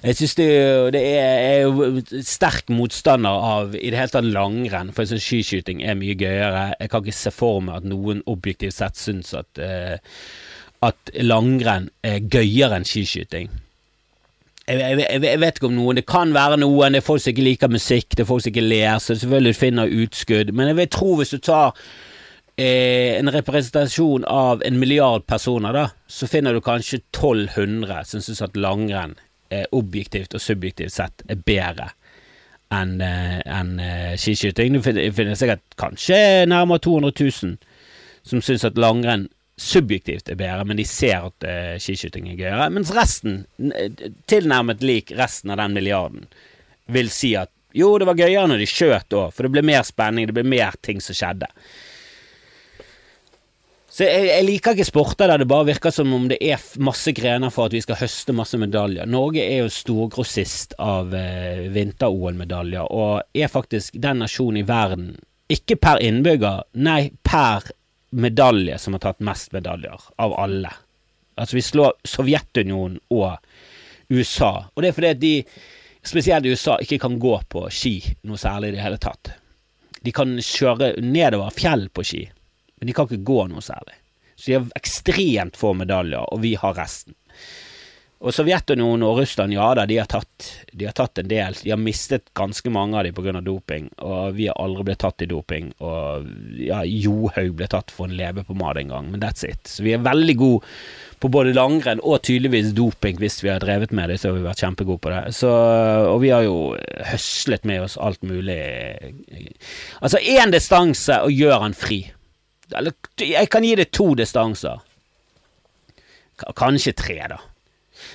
S1: Jeg synes det, det er, er sterk motstander av i det hele tatt langrenn, for jeg synes skiskyting er mye gøyere. Jeg kan ikke se for meg at noen objektivt sett syns at, eh, at langrenn er gøyere enn skiskyting. Jeg, jeg, jeg, vet ikke om noen, det kan være noen, det er folk som ikke liker musikk, det er folk som ikke ler, så selvfølgelig finner utskudd, men jeg vil tro hvis du tar eh, en representasjon av en milliard personer, da, så finner du kanskje 1200 som syns at langrenn objektivt og subjektivt sett er bedre enn en, enn, eh, skiskyting. Det finner sikkert kanskje nærmere 200 000 som syns at langrenn subjektivt er bedre, men de ser at eh, skiskyting er gøyere. Mens resten, tilnærmet lik resten av den milliarden, vil si at jo, det var gøyere når de skjøt òg, for det ble mer spenning, det ble mer ting som skjedde. Så jeg, jeg liker ikke sporter der det bare virker som om det er masse grener for at vi skal høste masse medaljer. Norge er jo storgrossist av eh, vinter-OL-medaljer, og er faktisk den nasjonen i verden, ikke per innbygger, nei, per medalje som har tatt mest medaljer av alle. Altså, vi slår Sovjetunionen og USA, og det er fordi at de, spesielt i USA, ikke kan gå på ski noe særlig i det hele tatt. De kan kjøre nedover fjell på ski, men de kan ikke gå noe særlig. Så de har ekstremt få medaljer, og vi har resten. Og Sovjetunionen og Russland, ja da, de har, tatt, de har tatt en del. De har mistet ganske mange av dem pga. doping, og vi har aldri blitt tatt i doping. Og ja, Johaug ble tatt for en leverpomade en gang, men that's it. Så vi er veldig gode på både langrenn og tydeligvis doping hvis vi har drevet med det, så har vi vært kjempegode på det. Så, og vi har jo høslet med oss alt mulig. Altså én distanse og gjør han fri. Eller jeg kan gi det to distanser. Kanskje tre, da.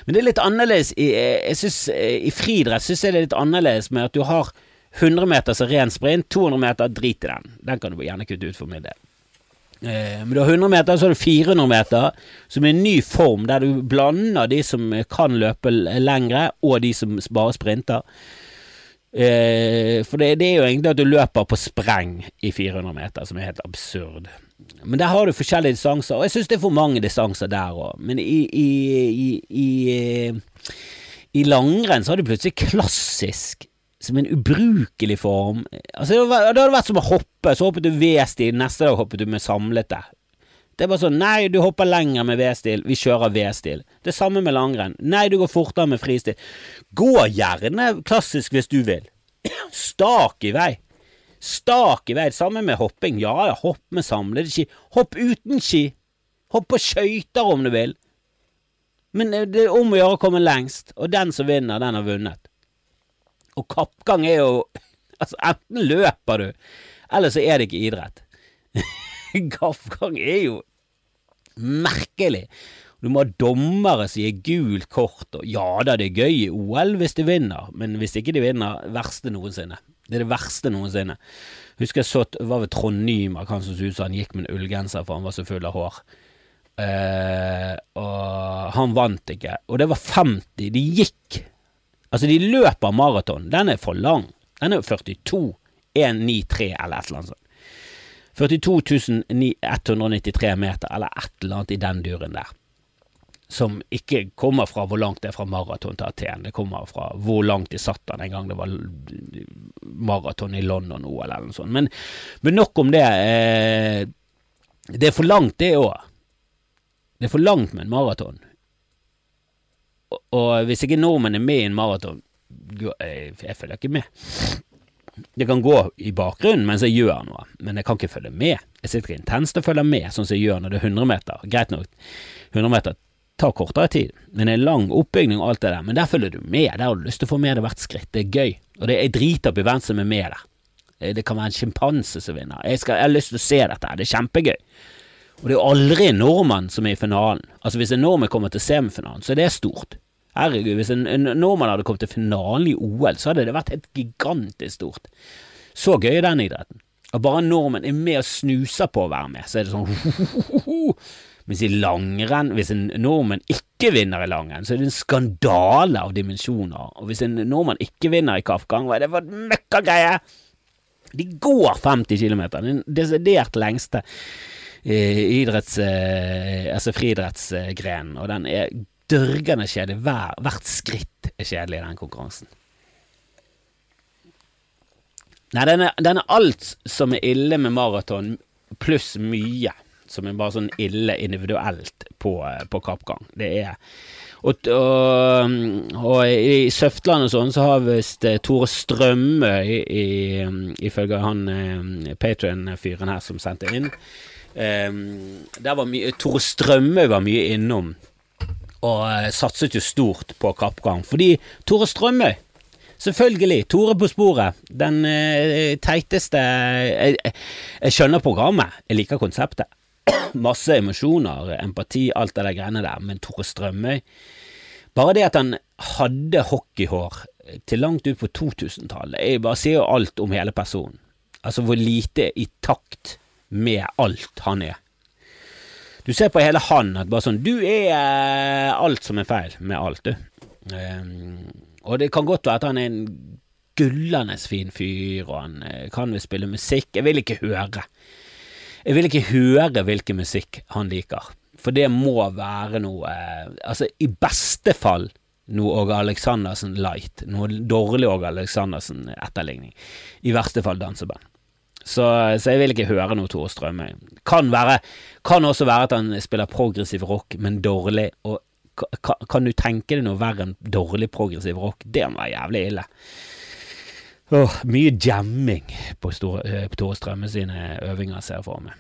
S1: Men det er litt annerledes i, jeg synes, i friidrett syns jeg det er litt annerledes med at du har 100 meter som ren sprint, 200 meter, drit i den. Den kan du gjerne kutte ut for min del. Eh, men du har 100 meter, så har du 400 meter, som er en ny form, der du blander de som kan løpe lengre, og de som bare sprinter. Eh, for det, det, er jo egentlig at du løper på spreng i 400 meter, som er helt absurd. Men der har du forskjellige distanser, og jeg syns det er for mange distanser der òg. Men i, i, i, i, i langrenn så har du plutselig klassisk som en ubrukelig form. Altså, det hadde vært som å hoppe, så hoppet du V-stil, neste dag hoppet du med samlete. Det er bare sånn, nei, du hopper lenger med V-stil, vi kjører V-stil. Det samme med langrenn. Nei, du går fortere med fristil. Gå gjerne klassisk hvis du vil. Stak i vei. Stak i vei. Samme med hopping. Ja ja, hopp med samlede ski. Hopp uten ski. Hopp på skøyter om du vil. Men det er om å gjøre å komme lengst, og den som vinner, den har vunnet. Og kappgang er jo Altså, enten løper du, eller så er det ikke idrett. kappgang er jo merkelig. Du må ha dommere som gir gult kort, og ja da, det er gøy i OL hvis de vinner, men hvis ikke de vinner, verste noensinne. Det er det verste noensinne. Husker jeg så var ved Trond Nymark, han som så ut som han gikk med en ullgenser for han var så full av hår. Uh, og han vant ikke, og det var 50. De gikk. Altså, de løper maraton. Den er for lang. Den er jo 42 193 eller et eller annet sånt. 42 193 meter, eller et eller annet i den duren der som ikke kommer fra hvor langt det er fra maraton til Aten, det kommer fra hvor langt de satt den en gang det var maraton i London-OL eller noe sånt. Men, men, nok om det. Eh, det er for langt, det òg. Det er for langt med en maraton. Og, og, hvis ikke nordmenn er med i en maraton, jeg, jeg følger ikke med. Jeg kan gå i bakgrunnen mens jeg gjør noe, men jeg kan ikke følge med. Jeg sitter intenst og følger med, sånn som jeg gjør når det er 100 meter. Greit nok, 100 meter tar kortere tid, men det er lang oppbygning og alt det der. Men der følger du med, der har du lyst til å få med deg hvert skritt. Det er gøy. Og det er dritopp i hvem som er med der. Eh, det kan være en sjimpanse som vinner. Jeg, skal, jeg, har lyst til å se dette, det er kjempegøy. Og det er aldri en nordmann som er i finalen. Altså Hvis en nordmann kommer til semifinalen, så er det stort. Herregud, hvis en, en nordmann hadde kommet til finalen i OL, så hadde det vært helt gigantisk stort. Så gøy er den idretten. Og bare nordmenn er med og snuser på å være med, så er det sånn Mens i langrenn, hvis en nordmann ikke vinner i langrenn, så er det en skandale av dimensjoner. Og hvis en nordmann ikke vinner i kappgang, hva er det for møkkagreie? De går 50 km, den desidert lengste eh, idretts, eh, altså friidrettsgrenen, og den er dørgende kjedelig. Hver, hvert skritt er kjedelig i den konkurransen. Nei, den er, den er alt som er ille med maraton, pluss mye som er bare sånn ille individuelt på, på kappgang. Det er og, og, og, i Søftland og sånn så har visst eh, Tore Strømme, ifølge han eh, Patrion-fyren her som sendte inn um, der var mye, Tore Strømme var mye innom og uh, satset jo stort på kappgang. Fordi Tore Strømøy Selvfølgelig. Tore på sporet. Den uh, teiteste jeg, jeg skjønner programmet. Jeg liker konseptet. masse emosjoner, empati, alt det der greiene der, men Tore Strømøy Bare det at han hadde hockeyhår til langt ut på 2000-tallet, jeg bare sier jo alt om hele personen. Altså hvor lite i takt med alt han er. Du ser på hele han at bare sånn Du er eh, alt som er feil med alt, du. Um, og det kan godt være at han er en gullende fin fyr, og han eh, kan vel spille musikk. Jeg vil ikke høre. Jeg vil ikke høre hvilken musikk han liker, for det må være noe eh, Altså, i beste fall noe Åge Aleksandersen light, noe dårlig Åge Aleksandersen-etterligning. I verste fall danseband. Så, så, jeg vil ikke høre noe Tore Strømme. Kan, være, kan også være at han spiller progressiv rock, men dårlig. Og kan, kan du tenke deg noe verre enn dårlig progressiv rock? Det må være jævlig ille. Oh, mye jamming på, Store, på Tore Strømme sine øvinger, ser jeg for meg.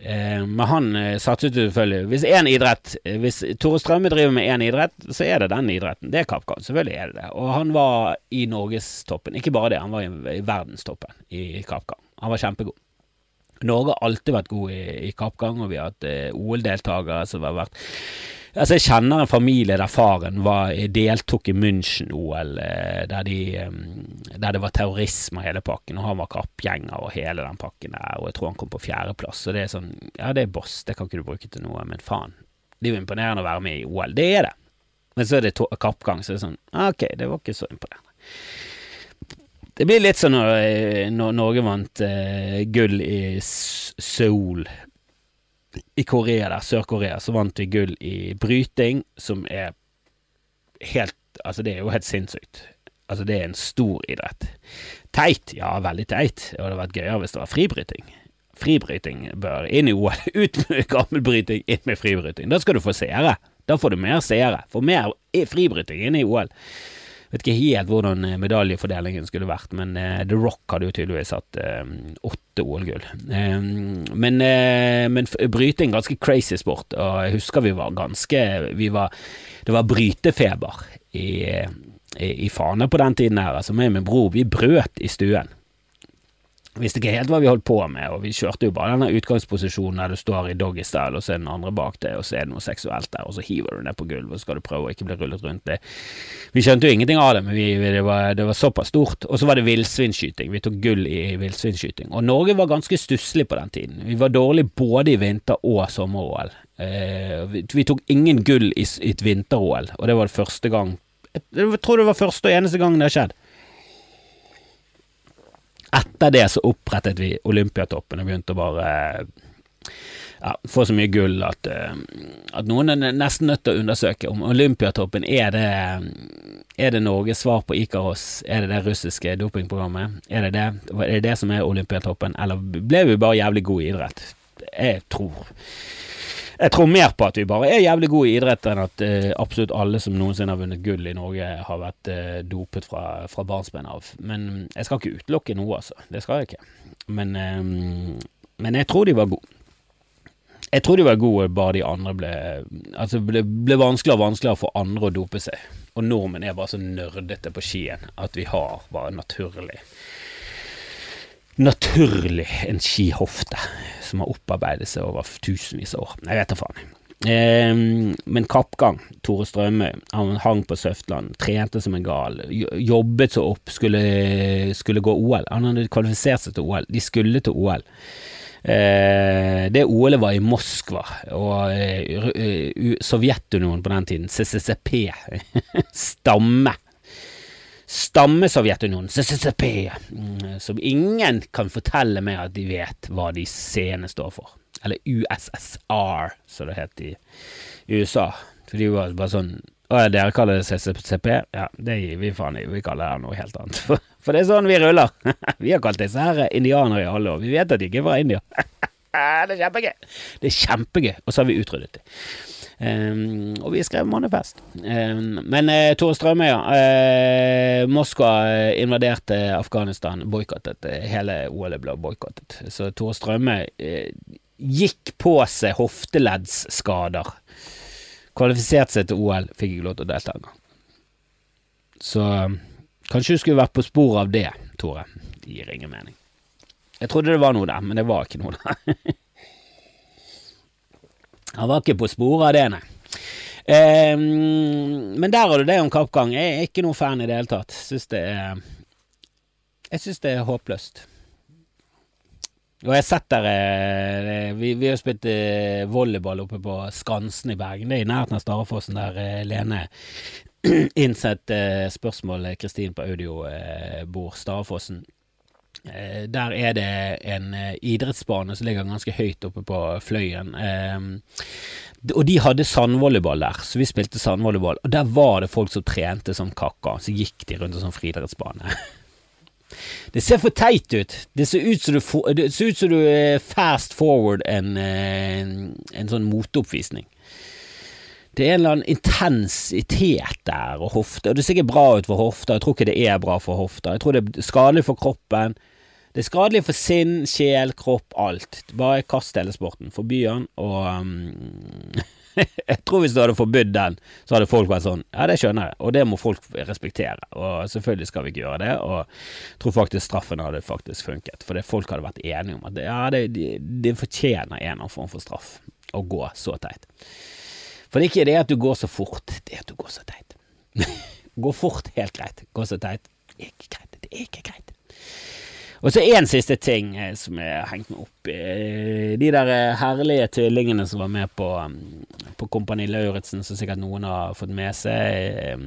S1: Eh, men han eh, satset selvfølgelig Hvis én idrett Hvis Tore Strømme driver med én idrett, så er det den idretten. Det er kappkamp. Selvfølgelig er det det. Og han var i norgestoppen. Ikke bare det, han var i, i verdenstoppen i kappgang. Han var kjempegod. Norge har alltid vært god i, i kappgang, og vi har hatt eh, OL-deltakere som har vært Altså, jeg kjenner en familie der faren var, deltok i München-OL, eh, der, de, der det var terrorisme og hele pakken, og han var kappgjenger og hele den pakken der, og jeg tror han kom på fjerdeplass. Så det er sånn, ja, det er boss, det kan ikke du bruke til noe, men faen. Det er jo imponerende å være med i OL. Det er det. Men så er det kappgang, så det er sånn, ok, det var ikke så imponerende. Det blir litt sånn eh, når Norge vant eh, gull i Seoul i Korea der, Sør-Korea, så vant vi gull i bryting, som er helt Altså, det er jo helt sinnssykt. Altså, det er en stor idrett. Teit, ja, veldig teit. Det hadde vært gøyere hvis det var fribryting. Fribryting bør inn i OL. Ut med gammelbryting, inn med fribryting. Da skal du få seere. Da får du mer seere. Få mer fribryting inn i OL. Vet ikke helt hvordan eh, medaljefordelingen skulle vært, men uh, The Rock hadde jo tydeligvis hatt uh, åtte OL-gull. Um, men, men bryting ganske crazy sport, og jeg husker vi var ganske vi var, Det var brytefeber i, i, i Fane på den tiden her. Altså, meg og min bror, vi brøt i stuen. Visste ikke helt hva vi holdt på med, og vi kjørte jo bare denne utgangsposisjonen der du står i doggystyle, og så er den andre bak deg, og så er det noe seksuelt der, og så hiver du ned på gulvet, og så skal du prøve å ikke bli rullet rundt det. Vi skjønte jo ingenting av det, men vi, det, var, det, var, såpass stort. Og så var det villsvinskyting. Vi tok gull i villsvinskyting. Og Norge var ganske stusslig på den tiden. Vi var dårlig både i vinter- og sommer-OL. Eh, vi, vi, tok ingen gull i, i et vinter-OL, og det var det første gang Jeg tror det var første og eneste gang det har skjedd. Etter det så opprettet vi Olympiatoppen og begynte å bare ja, få så mye gull at, eh, at, noen er nesten nødt til å undersøke om Olympiatoppen er det, er det Norges svar på Ikaros? Er det det russiske dopingprogrammet? Er det det, er det det som er Olympiatoppen, eller ble vi bare jævlig gode i idrett? Jeg tror jeg tror mer på at vi bare er jævlig gode i idrett enn at uh, absolutt alle som noensinne har vunnet gull i Norge, har vært uh, dopet fra, fra barnsben av. Men jeg skal ikke utelukke noe, altså. Det skal jeg ikke. Men, um, men jeg tror de var gode. Jeg tror de var gode, bare de andre ble Altså, det ble vanskeligere og vanskeligere for andre å dope seg. Og nordmenn er bare så nerdete på skien at vi har bare naturlig naturlig en skihofte som har opparbeidet seg over tusenvis av år. Jeg vet da faen. Eh, men kappgang. Tore Strømøy. Han hang på Søftland, trente som en gal. Jobbet så opp, skulle, skulle gå OL. Han hadde kvalifisert seg til OL. De skulle til OL. Eh, det OL-et var i Moskva, og eh, Sovjetunionen på den tiden, CCCP, stamme stamme-Sovjetunionen, CCCP, mm, som ingen kan fortelle meg at de vet hva de seende står for. Eller USSR, som det het i USA. For de var bare sånn Å ja, dere kaller det CCCP? Ja, det gir vi faen i. Vi kaller det noe helt annet. For, for det er sånn vi ruller. vi har kalt disse her indianere i alle år. Vi vet at de ikke er fra India. det er kjempegøy. Det er kjempegøy. Og så har vi utryddet dem. Um, og vi skrev manifest. Um, men uh, Tore Strømøya. Uh, Moskva invaderte Afghanistan, boikottet. Uh, hele OL ble boikottet. Så Tore Strømøy gikk på seg hofteleddsskader. Kvalifiserte seg til OL, fikk ikke lov til å delta engang. Så kanskje du skulle vært på sporet av det, Tore. Det gir ingen mening. Jeg trodde det var noe der, men det var ikke noe der. Han var ikke på sporet av det, nei. Eh, men der har du det om kappgang. Jeg er ikke noen fan i det hele tatt. Synes det er Jeg syns det er håpløst. Og jeg har sett der eh, vi, vi, har spilt eh, volleyball oppe på Skansen i Bergen. Det er i nærheten av Starefossen, der eh, Lene innsett spørsmålet spørsmål Kristin på audio bor. Starefossen. Eh, der er det en eh, idrettsbane som ligger ganske høyt oppe på Fløyen. Ehm, og de hadde sandvolleyball der, så vi spilte sandvolleyball. Og der var det folk som trente som kakka, Så gikk de rundt en sånn friidrettsbane. Det ser for teit ut. Det ser ut som du, ser ut som du eh, fast forward en, eh, en sånn moteoppvisning. Det er en eller annen intensitet der, og hofte. Og det ser ikke bra ut for hofta. Jeg tror ikke det er bra for hofta. Jeg tror det er skadelig for kroppen. Det er skadelig for sinn, sjel, kropp, alt. Bare kast hele. Forby den, og um, Jeg tror hvis du hadde forbudt den, så hadde folk vært sånn Ja, det skjønner jeg, og det må folk respektere. Og selvfølgelig skal vi ikke gjøre det, og jeg tror faktisk straffen hadde faktisk funket. For det folk hadde vært enige om at ja, det, det, det fortjener en eller annen form for straff å gå så teit. For det er ikke det at du går så fort, det er at du går så teit. gå fort, helt greit. Gå så teit, ikke greit. Det er ikke greit. Og så én siste ting eh, som jeg har hengt meg opp i. De der eh, herlige tvillingene som var med på, um, på Kompani Lauritzen, som sikkert noen har fått med seg. eh,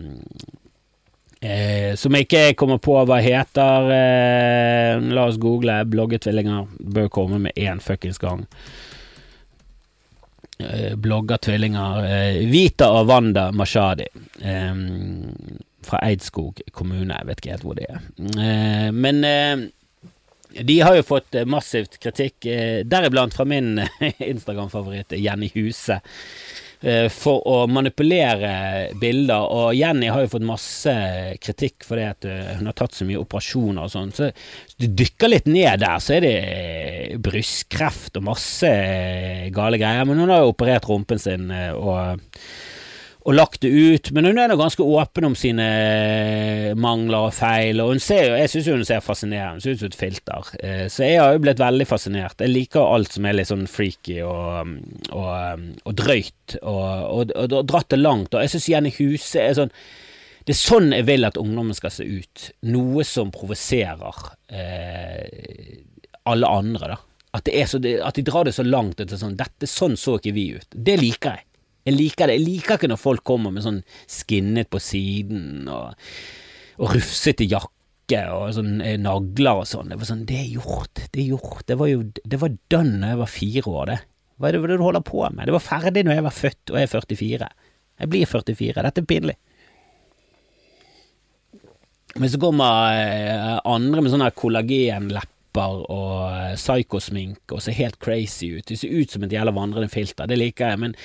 S1: Eh, som jeg ikke kommer på hva heter. Eh, la oss google. Bloggetvillinger bør komme med én fuckings gang. Eh, bloggertvillinger. Vita og Wanda Mashadi. Fra Eidskog kommune. Jeg vet ikke helt hvor det er. Men de har jo fått eh, massivt kritikk, eh, deriblant fra min eh, Instagram-favoritt Jenny Huse, for å manipulere bilder. Og Jenny har jo fått masse kritikk fordi at eh, hun har tatt så mye operasjoner og sånn. Så hvis du dykker litt ned der, så er det brystkreft og masse gale greier. Men hun har jo operert rumpen sin og og lagt det ut, men hun er nå ganske åpen om sine mangler og feil, og hun ser jo, jeg syns hun ser fascinerende, ut som et filter, Eh, så jeg har jo blitt veldig fascinert. Jeg liker alt som er litt sånn freaky og, og, og drøyt, og, og, dratt det langt, og jeg syns Jenny Huse er sånn det er sånn jeg vil at ungdommen skal se ut. Noe som provoserer eh, alle andre, da. At, så, at de drar det så langt det er sånn Dette, sånn så ikke vi ut. Det liker jeg. Jeg liker det. Jeg liker ikke når folk kommer med sånn skinnet på siden og, og rufsete jakke og sånn eh, nagler og sånn. Det var sånn Det er gjort. Det er gjort. Det var jo Det var done da jeg var fire år, det. Hva er det, du holder på med? Det var ferdig når jeg var født, og jeg er 44. Jeg blir 44. Dette er pinlig. Men så kommer eh, andre med sånne kollagenlepper og eh, psykosmink og ser helt crazy ut. De ser ut som et jævla vandrende filter. Det liker jeg. Men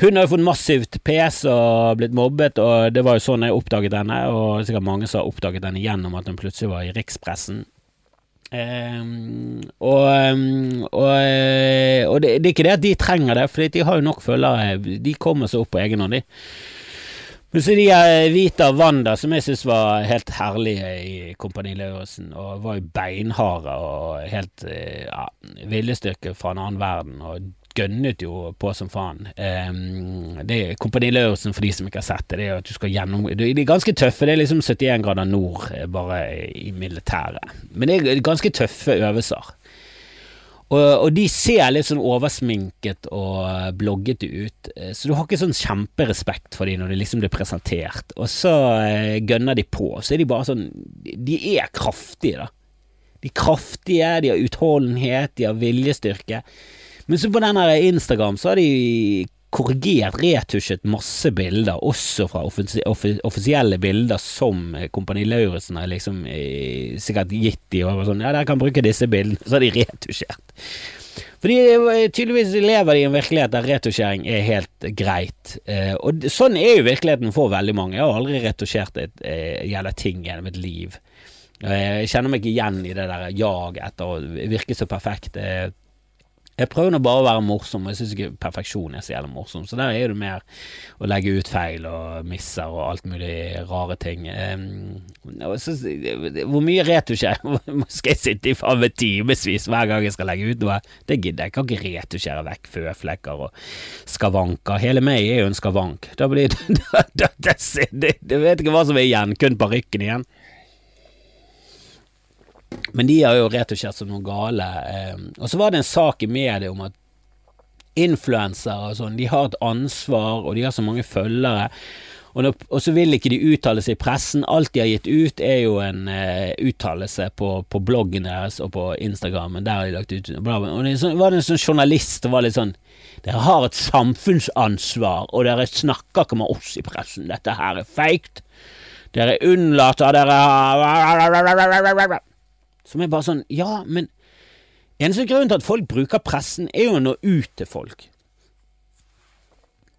S1: hun har jo fått massivt PS og blitt mobbet, og det var jo sånn jeg oppdaget henne. Og er sikkert mange som har oppdaget henne gjennom at hun plutselig var i rikspressen. Um, og ehm, og, eh, og det, det er ikke det at de trenger det, for de har jo nok følgere. De kommer seg opp på egen hånd, de. Men så de er Vita Wanda, som jeg syns var helt herlige i Kompani Lauritzen, og var jo beinharde og helt eh, ja, viljestyrke fra en annen verden, og gønnet jo på som faen. Um, det Kompani Lauritzen, for de som ikke har sett det, det er jo at du skal gjennom De er ganske tøffe, det er liksom 71 grader nord, eh, bare i militæret. Men det er ganske tøffe øvelser. Og, og de ser litt sånn oversminket og bloggete ut, eh, så du har ikke sånn kjemperespekt for dem når de liksom blir presentert. Og så eh, gønner de på, så er de bare sånn De er kraftige, da. De er kraftige, de har utholdenhet, de har viljestyrke. Men så på denne Instagram så har de korrigert, retusjet masse bilder, også fra offisi offi offisielle bilder som Kompani Lauritzen har liksom eh, sikkert gitt de og sånn Ja, dere kan bruke disse bildene. Så har de retusjert. Fordi eh, tydeligvis lever de i en virkelighet der retusjering er helt greit. Eh, og sånn er jo virkeligheten for veldig mange. Jeg har aldri retusjert et eh, jævla ting gjennom et liv. Jeg kjenner meg ikke igjen i det der jaget etter å virke så perfekt. Eh, jeg prøver nå bare å være morsom, og jeg syns ikke perfeksjon er så jævlig morsom. Så der er det mer å legge ut feil og misser og alt mulig rare ting. Um, så, hvor mye retusjer skal jeg sitte i faen meg timevis hver gang jeg skal legge ut noe? Det gidder jeg. Jeg kan ikke retusjere vekk føflekker og skavanker. Hele meg er jo en skavank. Da blir det, da, da, vet ikke hva som er igjen, kun parykken igjen. Men de har jo retusjert som noen gale. Eh, og så var det en sak i mediet om at influensere og sånn, de har et ansvar, og de har så mange følgere. Og, når, og, så vil ikke de uttale seg i pressen. Alt de har gitt ut, er jo en uh, uttalelse på, på, bloggen deres og på Instagram. Der har de lagt ut bla, bla. Og det så, var det en sånn journalist som var litt sånn Dere har et samfunnsansvar, og dere snakker ikke med oss i pressen. Dette her er feigt. Dere unnlater Dere Som er bare sånn Ja, men eneste grunnen til at folk bruker pressen, er jo å nå ut til folk.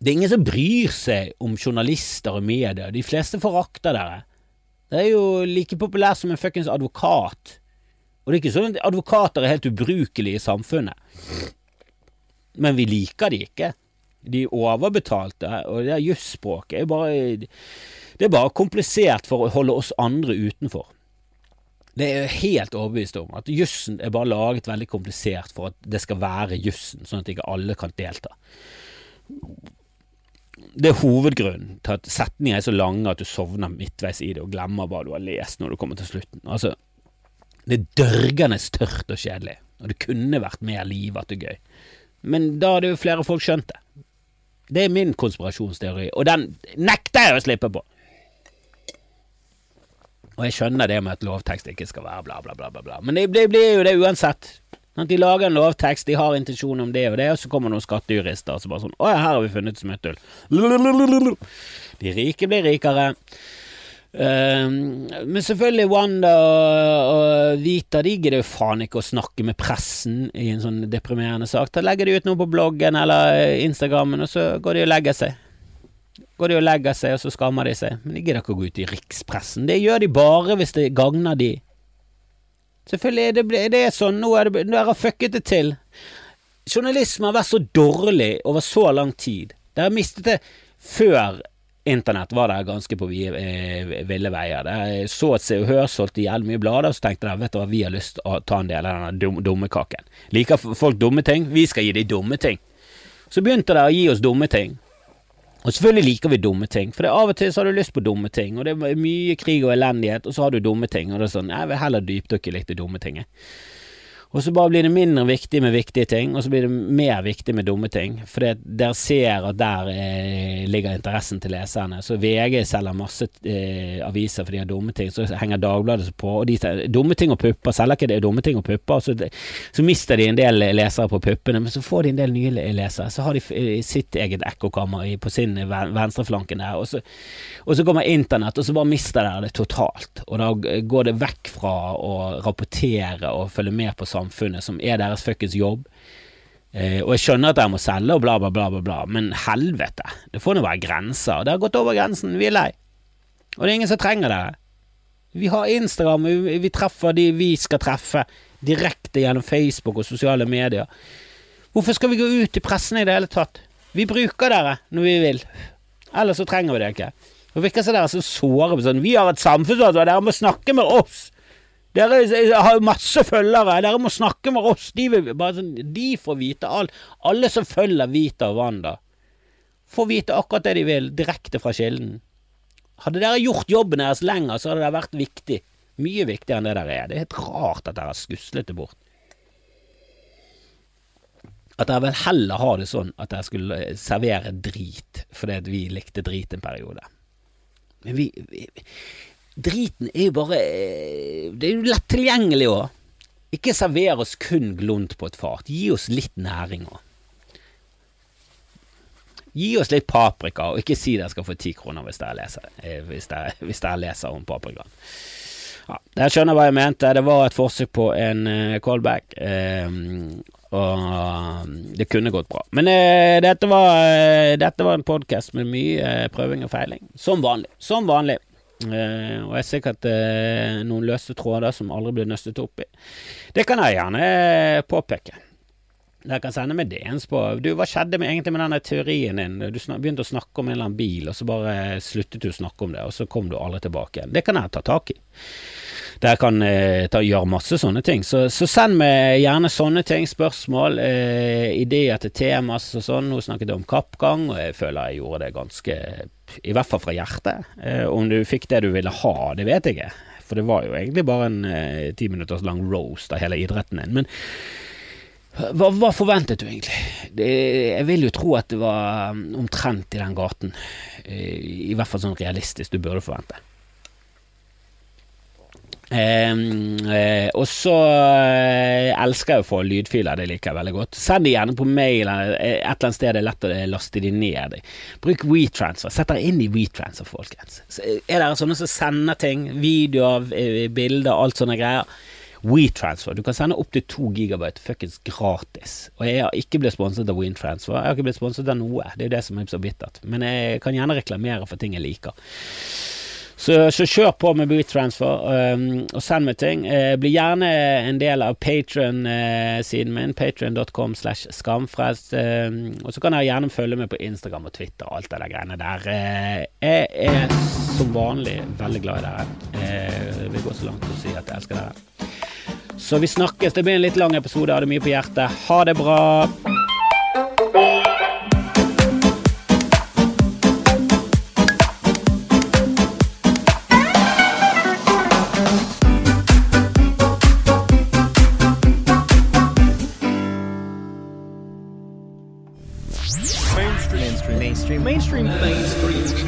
S1: Det er ingen som bryr seg om journalister og medier. De fleste forakter dere. Det er jo like populært som en fuckings advokat. Og det er ikke sånn at advokater er helt ubrukelige i samfunnet. Men vi liker de ikke. De overbetalte, og det jusspråket er bare Det er bare komplisert for å holde oss andre utenfor. Det er jeg helt overbevist om, at jussen er bare laget veldig komplisert for at det skal være jussen, sånn at ikke alle kan delta. Det er hovedgrunnen til at setninger er så lange at du sovner midtveis i det og glemmer hva du har lest når du kommer til slutten. Altså, det er dørgende tørt og kjedelig, og det kunne vært mer livete og gøy. Men da hadde jo flere folk skjønt det. Det er min konspirasjonsteori, og den nekter jeg å slippe på. Og jeg skjønner det med at lovtekst ikke skal være bla, bla, bla, bla, bla. men det, det blir jo det uansett. De lager en lovtekst, de har intensjon om det og det, og så kommer noen skattejurister og så bare sånn Å ja, her har vi funnet smutthull. De rike blir rikere. Uh, men selvfølgelig Wanda og, og Vita de gidder jo faen ikke å snakke med pressen i en sånn deprimerende sak. Da legger de ut noe på bloggen eller Instagrammen, og så går de og legger seg. Går de og legger seg, og så skammer de seg. Men de gidder ikke å gå ut i rikspressen. Det gjør de bare hvis det gagner de. Selvfølgelig er det, det sånn. Nå er det, dere har fucket det til. Journalisme har vært så dårlig over så lang tid. Dere mistet det før Internett var der ganske på eh, ville veier. Jeg så at Se og Hør solgte jævlig mye blader, så tenkte jeg vet vi har lyst til å ta en del av denne dumme kaken. Liker folk dumme ting? Vi skal gi dem dumme ting. Så begynte de å gi oss dumme ting. Og selvfølgelig liker vi dumme ting, for av og til så har du lyst på dumme ting, og det er mye krig og elendighet, og så har du dumme ting, og det er sånn Jeg vil heller dypdykke litt i dumme ting, jeg. Og så bare blir det mindre viktig med viktige ting, og så blir det mer viktig med dumme ting. For dere ser at der eh, ligger interessen til leserne. Så VG selger masse eh, aviser for de har dumme ting, så henger Dagbladet på. Og de sier dumme ting og pupper, selger ikke det dumme ting og pupper. Så, så, mister de en del lesere på puppene, men så får de en del nye lesere. Så har de eh, sitt eget ekkokammer på sin venstreflanken der, og så, og så kommer internett, og så bare mister dere det totalt. Og da går det vekk fra å rapportere og følge med på samfunnet samfunnet, som er deres fuckings jobb. Eh, og jeg skjønner at dere må selge og bla, bla, bla, bla, bla, men helvete, det får nå være grenser. Det har gått over grensen, vi er lei. Og det er ingen som trenger dere. Vi har Instagram, vi, vi treffer de vi skal treffe, direkte gjennom Facebook og sosiale medier. Hvorfor skal vi gå ut i pressen i det hele tatt? Vi bruker dere når vi vil, ellers så trenger vi det ikke. Det virker som dere er så såre på sånn Vi har et samfunnsansvar, dere må snakke med oss! Dere har jo masse følgere, dere må snakke med oss. De, vil, bare, de får vite alt. Alle som følger Vita og Wanda, får vite akkurat det de vil, direkte fra kilden. Hadde dere gjort jobben deres lenger, så hadde det vært viktig. Mye viktigere enn det dere er. Det er helt rart at dere har skuslet det bort. At dere vel heller har det sånn at dere skulle servere drit fordi vi likte drit en periode. Men vi, vi driten er jo bare eh, Det er jo lett tilgjengelig òg. Ikke server oss kun glunt på et fat. Gi oss litt næring òg. Gi oss litt paprika, og ikke si dere skal få ti kroner hvis dere leser, eh, hvis dere, hvis dere leser om paprikaen. Ja, dere skjønner hva jeg mente. Det var et forsøk på en uh, callback. Um, og det kunne gått bra. Men uh, dette, var, uh, dette var en podkast med mye prøving og feiling. Som vanlig. Som vanlig. Uh, og jeg er sikkert uh, noen løse tråder som aldri blir nøstet opp i. Det kan jeg gjerne uh, påpeke. Dere kan sende meg DNs på Du, Hva skjedde med, egentlig med denne teorien din? Du begynte å snakke om en eller annen bil, og så bare sluttet du å snakke om det, og så kom du aldri tilbake igjen. Det kan jeg ta tak i. Dere kan eh, ta, gjøre masse sånne ting. Så, så, send meg gjerne sånne ting, spørsmål, eh, ideer til tema og sånn. Nå snakket om kappgang, og jeg føler jeg gjorde det ganske I hvert fall fra hjertet. Eh, om du fikk det du ville ha, det vet jeg ikke. For det var jo egentlig bare en eh, ti minutters lang roast av hele idretten din. Men hva, hva, forventet du egentlig? Det, jeg vil jo tro at det var omtrent i den gaten. Eh, I hvert fall sånn realistisk du burde forvente. Uh, og så uh, elsker jeg å få lydfiler, det liker jeg veldig godt. Send de gjerne på mail et eller annet sted det er lett å laste de ned. Bruk WeTransfer. Sett dere inn i WeTransfer, folkens. Er dere sånne som sender ting, videoer, bilder, alt sånne greier? WeTransfer. Du kan sende opp til to gigabyte fuckings gratis. Og jeg har ikke blitt sponset av WeTransfer. Jeg har ikke blitt sponset av noe. Det er jo det som er så bittert. Men jeg kan gjerne reklamere for ting jeg liker. Så, så kjør på med WeTransfer, um, og send meg ting. Uh, bli gjerne en del av Patron-siden uh, min, patron.com slash skamfrelst. Uh, og så kan dere gjerne følge med på Instagram og Twitter og alt det der greiene der. jeg er som vanlig veldig glad i dere. Uh, vil gå så langt til å si at jeg elsker dere. Så vi snakkes. Det blir en litt lang episode. Hadde mye på hjertet. Ha det bra.
S3: mainstream. Mainstream things.